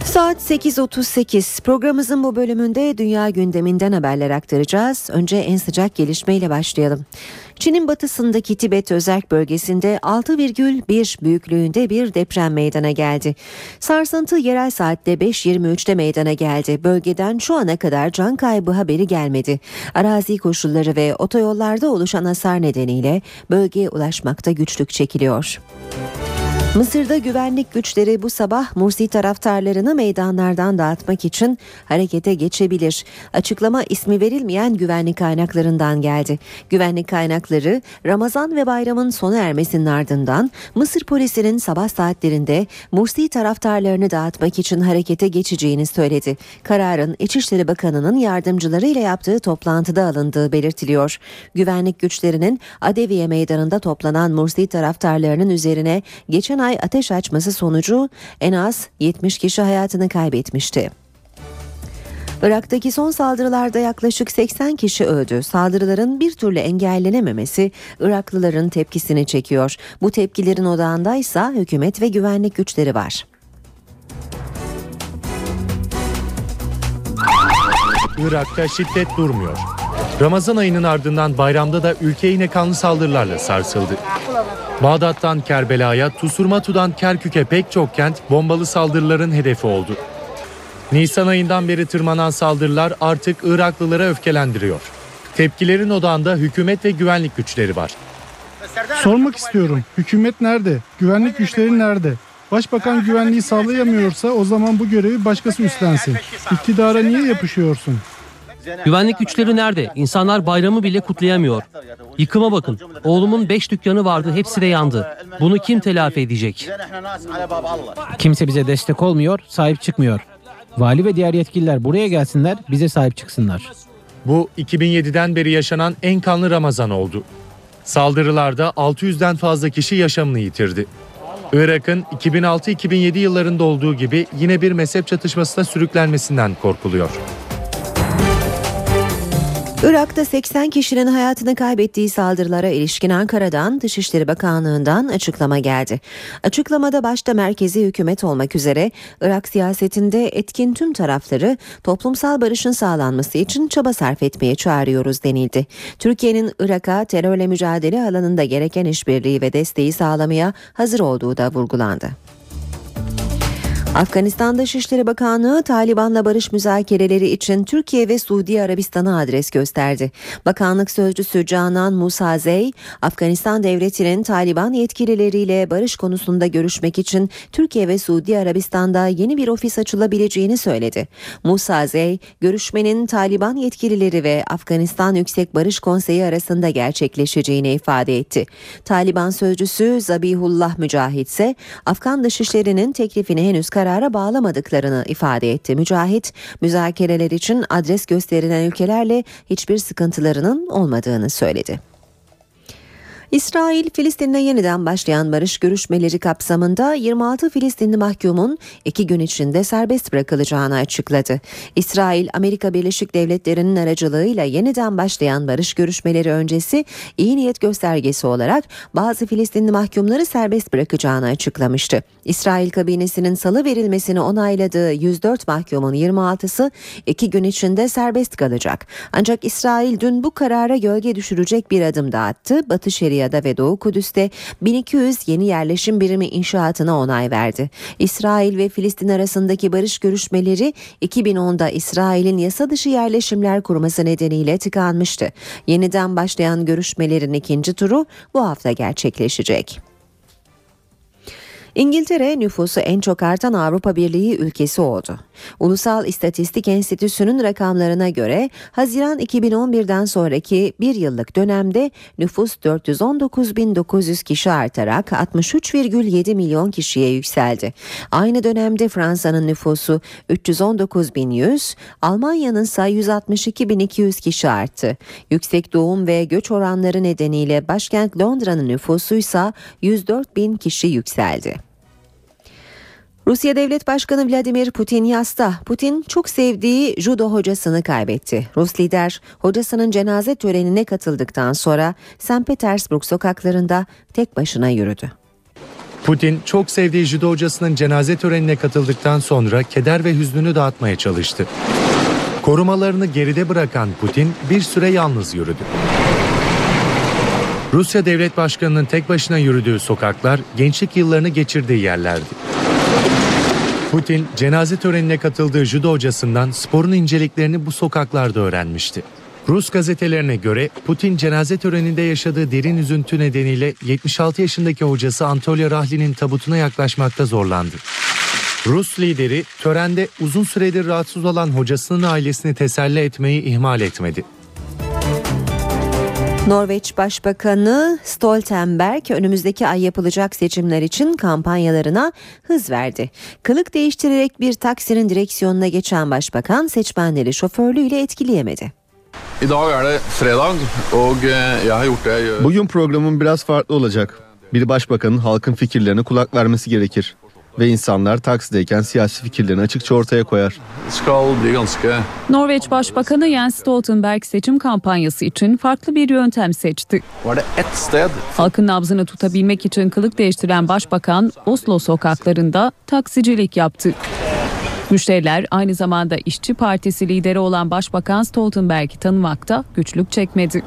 Saat 8.38 programımızın bu bölümünde dünya gündeminden haberler aktaracağız. Önce en sıcak gelişmeyle başlayalım. Çin'in batısındaki Tibet özerk bölgesinde 6,1 büyüklüğünde bir deprem meydana geldi. Sarsıntı yerel saatte 5.23'te meydana geldi. Bölgeden şu ana kadar can kaybı haberi gelmedi. Arazi koşulları ve otoyollarda oluşan hasar nedeniyle bölgeye ulaşmakta güçlük çekiliyor. Mısır'da güvenlik güçleri bu sabah Mursi taraftarlarını meydanlardan dağıtmak için harekete geçebilir. Açıklama ismi verilmeyen güvenlik kaynaklarından geldi. Güvenlik kaynakları Ramazan ve bayramın sona ermesinin ardından Mısır polisinin sabah saatlerinde Mursi taraftarlarını dağıtmak için harekete geçeceğini söyledi. Kararın İçişleri Bakanı'nın yardımcılarıyla yaptığı toplantıda alındığı belirtiliyor. Güvenlik güçlerinin Adeviye meydanında toplanan Mursi taraftarlarının üzerine geçen ay ateş açması sonucu en az 70 kişi hayatını kaybetmişti. Irak'taki son saldırılarda yaklaşık 80 kişi öldü. Saldırıların bir türlü engellenememesi Iraklıların tepkisini çekiyor. Bu tepkilerin odağında ise hükümet ve güvenlik güçleri var. Irak'ta şiddet durmuyor. Ramazan ayının ardından bayramda da ülke yine kanlı saldırılarla sarsıldı. Bağdat'tan Kerbela'ya, Tusurmatu'dan Kerkük'e pek çok kent bombalı saldırıların hedefi oldu. Nisan ayından beri tırmanan saldırılar artık Iraklılara öfkelendiriyor. Tepkilerin odağında hükümet ve güvenlik güçleri var. Sormak istiyorum. Hükümet nerede? Güvenlik güçleri nerede? Başbakan güvenliği sağlayamıyorsa o zaman bu görevi başkası üstlensin. İktidara niye yapışıyorsun? Güvenlik güçleri nerede? İnsanlar bayramı bile kutlayamıyor. Yıkıma bakın. Oğlumun 5 dükkanı vardı hepsi de yandı. Bunu kim telafi edecek? Kimse bize destek olmuyor, sahip çıkmıyor. Vali ve diğer yetkililer buraya gelsinler, bize sahip çıksınlar. Bu 2007'den beri yaşanan en kanlı Ramazan oldu. Saldırılarda 600'den fazla kişi yaşamını yitirdi. Irak'ın 2006-2007 yıllarında olduğu gibi yine bir mezhep çatışmasına sürüklenmesinden korkuluyor. Irak'ta 80 kişinin hayatını kaybettiği saldırılara ilişkin Ankara'dan Dışişleri Bakanlığı'ndan açıklama geldi. Açıklamada başta merkezi hükümet olmak üzere Irak siyasetinde etkin tüm tarafları toplumsal barışın sağlanması için çaba sarf etmeye çağırıyoruz denildi. Türkiye'nin Irak'a terörle mücadele alanında gereken işbirliği ve desteği sağlamaya hazır olduğu da vurgulandı. Afganistan Dışişleri Bakanlığı Taliban'la barış müzakereleri için Türkiye ve Suudi Arabistan'a adres gösterdi. Bakanlık sözcüsü Canan Musazey, Afganistan devletinin Taliban yetkilileriyle barış konusunda görüşmek için Türkiye ve Suudi Arabistan'da yeni bir ofis açılabileceğini söyledi. Musazey, görüşmenin Taliban yetkilileri ve Afganistan Yüksek Barış Konseyi arasında gerçekleşeceğini ifade etti. Taliban sözcüsü Zabihullah Mücahit ise Afgan Dışişleri'nin teklifini henüz karara bağlamadıklarını ifade etti. Mücahit, müzakereler için adres gösterilen ülkelerle hiçbir sıkıntılarının olmadığını söyledi. İsrail, Filistin'le yeniden başlayan barış görüşmeleri kapsamında 26 Filistinli mahkumun iki gün içinde serbest bırakılacağını açıkladı. İsrail, Amerika Birleşik Devletleri'nin aracılığıyla yeniden başlayan barış görüşmeleri öncesi iyi niyet göstergesi olarak bazı Filistinli mahkumları serbest bırakacağını açıklamıştı. İsrail kabinesinin salı verilmesini onayladığı 104 mahkumun 26'sı iki gün içinde serbest kalacak. Ancak İsrail dün bu karara gölge düşürecek bir adım da attı. Batı Şeria'da ve Doğu Kudüs'te 1200 yeni yerleşim birimi inşaatına onay verdi. İsrail ve Filistin arasındaki barış görüşmeleri 2010'da İsrail'in yasa dışı yerleşimler kurması nedeniyle tıkanmıştı. Yeniden başlayan görüşmelerin ikinci turu bu hafta gerçekleşecek. İngiltere nüfusu en çok artan Avrupa Birliği ülkesi oldu. Ulusal İstatistik Enstitüsü'nün rakamlarına göre Haziran 2011'den sonraki bir yıllık dönemde nüfus 419.900 kişi artarak 63,7 milyon kişiye yükseldi. Aynı dönemde Fransa'nın nüfusu 319.100, Almanya'nın ise 162.200 kişi arttı. Yüksek doğum ve göç oranları nedeniyle başkent Londra'nın nüfusu ise 104.000 kişi yükseldi. Rusya Devlet Başkanı Vladimir Putin yasta. Putin çok sevdiği judo hocasını kaybetti. Rus lider hocasının cenaze törenine katıldıktan sonra St. Petersburg sokaklarında tek başına yürüdü. Putin çok sevdiği judo hocasının cenaze törenine katıldıktan sonra keder ve hüznünü dağıtmaya çalıştı. Korumalarını geride bırakan Putin bir süre yalnız yürüdü. Rusya Devlet Başkanı'nın tek başına yürüdüğü sokaklar gençlik yıllarını geçirdiği yerlerdi. Putin cenaze törenine katıldığı judo hocasından sporun inceliklerini bu sokaklarda öğrenmişti. Rus gazetelerine göre Putin cenaze töreninde yaşadığı derin üzüntü nedeniyle 76 yaşındaki hocası Anatoly Rahli'nin tabutuna yaklaşmakta zorlandı. Rus lideri törende uzun süredir rahatsız olan hocasının ailesini teselli etmeyi ihmal etmedi. Norveç Başbakanı Stoltenberg önümüzdeki ay yapılacak seçimler için kampanyalarına hız verdi. Kılık değiştirerek bir taksinin direksiyonuna geçen başbakan seçmenleri şoförlüğüyle etkileyemedi. Bugün programım biraz farklı olacak. Bir başbakanın halkın fikirlerine kulak vermesi gerekir ve insanlar taksideyken siyasi fikirlerini açıkça ortaya koyar. Norveç Başbakanı Jens Stoltenberg seçim kampanyası için farklı bir yöntem seçti. Halkın nabzını tutabilmek için kılık değiştiren başbakan Oslo sokaklarında taksicilik yaptı. Müşteriler aynı zamanda İşçi Partisi lideri olan Başbakan Stoltenberg'i tanımakta güçlük çekmedi.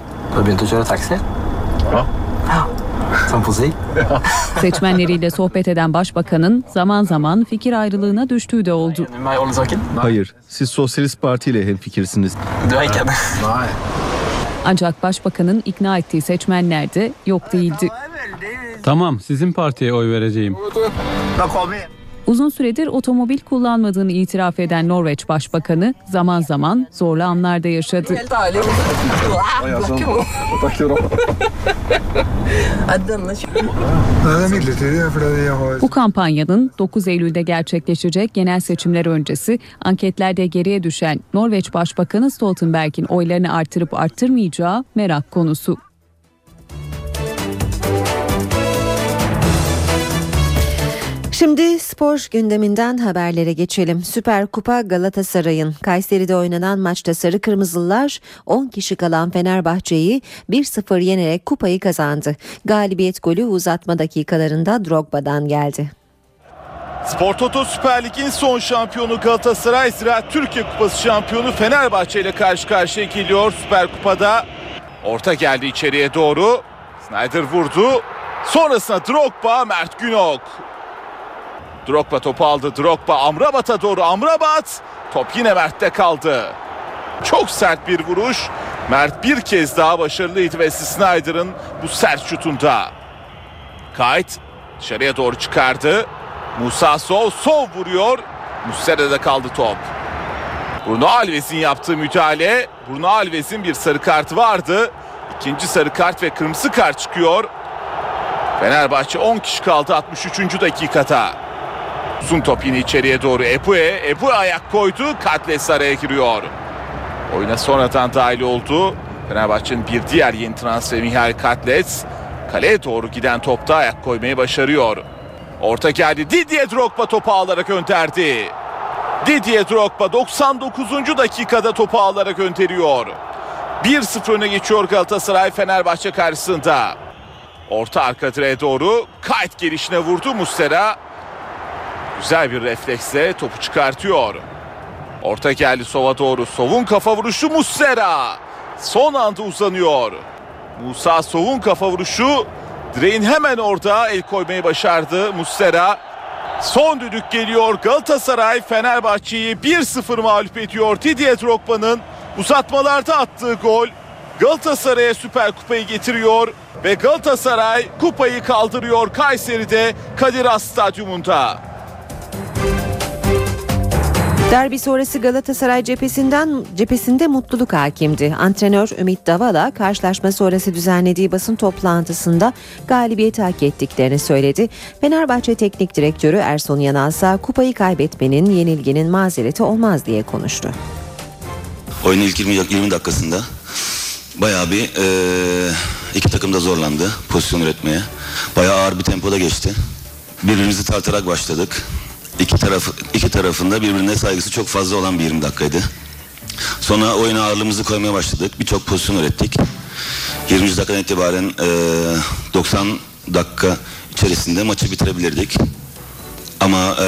Seçmenleriyle sohbet eden başbakanın zaman zaman fikir ayrılığına düştüğü de oldu. Hayır, siz Sosyalist Parti ile hemfikirsiniz. Ancak başbakanın ikna ettiği seçmenler de yok değildi. Tamam, sizin partiye oy vereceğim. Uzun süredir otomobil kullanmadığını itiraf eden Norveç Başbakanı zaman zaman zorlu anlarda yaşadı. Bu kampanyanın 9 Eylül'de gerçekleşecek genel seçimler öncesi anketlerde geriye düşen Norveç Başbakanı Stoltenberg'in oylarını artırıp arttırmayacağı merak konusu. Şimdi spor gündeminden haberlere geçelim. Süper Kupa Galatasaray'ın Kayseri'de oynanan maçta Sarı Kırmızılılar 10 kişi kalan Fenerbahçe'yi 1-0 yenerek kupayı kazandı. Galibiyet golü uzatma dakikalarında Drogba'dan geldi. Spor Toto Süper Lig'in son şampiyonu Galatasaray Ziraat Türkiye Kupası şampiyonu Fenerbahçe ile karşı karşıya geliyor Süper Kupa'da. Orta geldi içeriye doğru. Snyder vurdu. Sonrasında Drogba, Mert Günok. Drogba topu aldı. Drogba Amrabat'a doğru. Amrabat. Top yine Mert'te kaldı. Çok sert bir vuruş. Mert bir kez daha başarılıydı ve Snyder'ın bu sert şutunda. Kayt dışarıya doğru çıkardı. Musa Sol sol vuruyor. Muslera'da kaldı top. Bruno Alves'in yaptığı müdahale. Bruno Alves'in bir sarı kartı vardı. İkinci sarı kart ve kırmızı kart çıkıyor. Fenerbahçe 10 kişi kaldı 63. dakikada. Uzun top yine içeriye doğru Epue. Epue ayak koydu. Katles araya giriyor. Oyuna sonradan dahil oldu. Fenerbahçe'nin bir diğer yeni transferi Mihail Katles. Kaleye doğru giden topta ayak koymayı başarıyor. Orta geldi. Didier Drogba topu alarak gönderdi. Didier Drogba 99. dakikada topu alarak gönderiyor. 1-0 öne geçiyor Galatasaray Fenerbahçe karşısında. Orta arka direğe doğru kayıt gelişine vurdu Muslera. Güzel bir refleksle topu çıkartıyor. Orta geldi Sova doğru. Sov'un kafa vuruşu Muslera. Son anda uzanıyor. Musa Sov'un kafa vuruşu direğin hemen orada el koymayı başardı Muslera. Son düdük geliyor. Galatasaray Fenerbahçe'yi 1-0 mağlup ediyor. Didier Drogba'nın uzatmalarda attığı gol Galatasaray'a Süper Kupayı getiriyor ve Galatasaray kupayı kaldırıyor Kayseri'de Kadir Has Stadyumunda. Derbi sonrası Galatasaray cephesinden cephesinde mutluluk hakimdi. Antrenör Ümit Davala karşılaşma sonrası düzenlediği basın toplantısında galibiyeti hak ettiklerini söyledi. Fenerbahçe Teknik Direktörü Ersun Yanal ise kupayı kaybetmenin yenilginin mazereti olmaz diye konuştu. Oyunun ilk 20, 20 dakikasında bayağı bir e, iki takım da zorlandı pozisyon üretmeye. Bayağı ağır bir tempoda geçti. Birbirimizi tartarak başladık. İki taraf iki tarafında birbirine saygısı çok fazla olan bir 20 dakikaydı. Sonra oyuna ağırlığımızı koymaya başladık. Birçok pozisyon ürettik. 20. dakikadan itibaren e, 90 dakika içerisinde maçı bitirebilirdik. Ama e,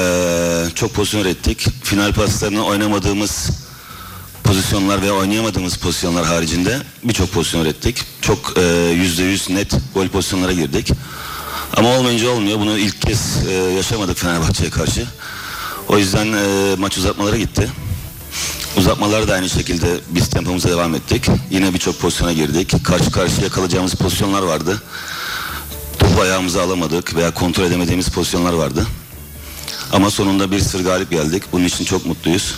çok pozisyon ürettik. Final paslarını oynamadığımız pozisyonlar ve oynayamadığımız pozisyonlar haricinde birçok pozisyon ürettik. Çok e, yüzde yüz net gol pozisyonlara girdik. Ama olmayınca olmuyor. Bunu ilk kez e, yaşamadık Fenerbahçe'ye karşı. O yüzden e, maç uzatmalara gitti. Uzatmalar da aynı şekilde biz tempomuza devam ettik. Yine birçok pozisyona girdik. Karşı karşıya kalacağımız pozisyonlar vardı. Topu ayağımıza alamadık veya kontrol edemediğimiz pozisyonlar vardı. Ama sonunda 1-0 galip geldik. Bunun için çok mutluyuz.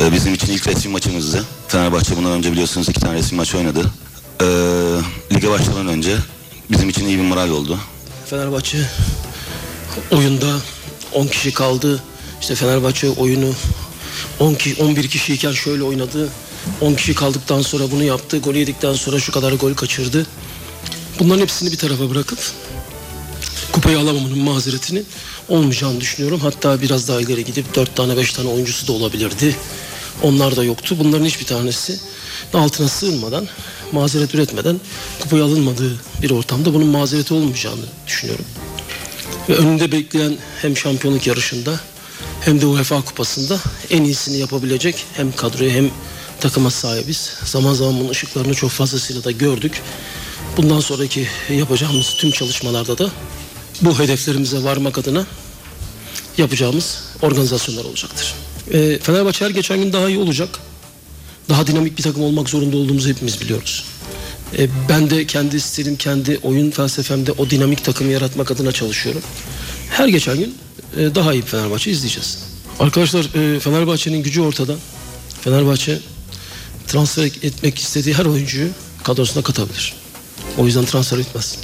Ee, bizim için ilk resmi maçımızdı. Fenerbahçe bundan önce biliyorsunuz iki tane resmi maç oynadı. Ee, lige başlamadan önce bizim için iyi bir moral oldu. Fenerbahçe oyunda 10 kişi kaldı. İşte Fenerbahçe oyunu 10 ki 11 kişiyken şöyle oynadı. 10 kişi kaldıktan sonra bunu yaptı. Gol yedikten sonra şu kadar gol kaçırdı. Bunların hepsini bir tarafa bırakıp kupayı alamamanın mazeretini olmayacağını düşünüyorum. Hatta biraz daha ileri gidip 4 tane 5 tane oyuncusu da olabilirdi. Onlar da yoktu. Bunların hiçbir tanesi altına sığınmadan, mazeret üretmeden kupayı alınmadığı bir ortamda bunun mazereti olmayacağını düşünüyorum. Ve önünde bekleyen hem şampiyonluk yarışında hem de UEFA kupasında en iyisini yapabilecek hem kadroya hem takıma sahibiz. Zaman zaman bunun ışıklarını çok fazlasıyla da gördük. Bundan sonraki yapacağımız tüm çalışmalarda da bu hedeflerimize varmak adına yapacağımız organizasyonlar olacaktır. E, Fenerbahçe her geçen gün daha iyi olacak. Daha dinamik bir takım olmak zorunda olduğumuzu hepimiz biliyoruz. E, ben de kendi stilim, kendi oyun felsefemde o dinamik takımı yaratmak adına çalışıyorum. Her geçen gün e, daha iyi bir Fenerbahçe izleyeceğiz. Arkadaşlar e, Fenerbahçe'nin gücü ortada. Fenerbahçe transfer etmek istediği her oyuncuyu kadrosuna katabilir. O yüzden transfer etmez.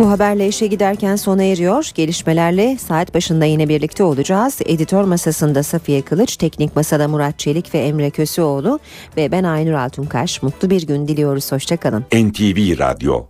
Bu haberle işe giderken sona eriyor. Gelişmelerle saat başında yine birlikte olacağız. Editör masasında Safiye Kılıç, teknik masada Murat Çelik ve Emre Köseoğlu ve ben Aynur Altunkaş. Mutlu bir gün diliyoruz. Hoşçakalın. NTV Radyo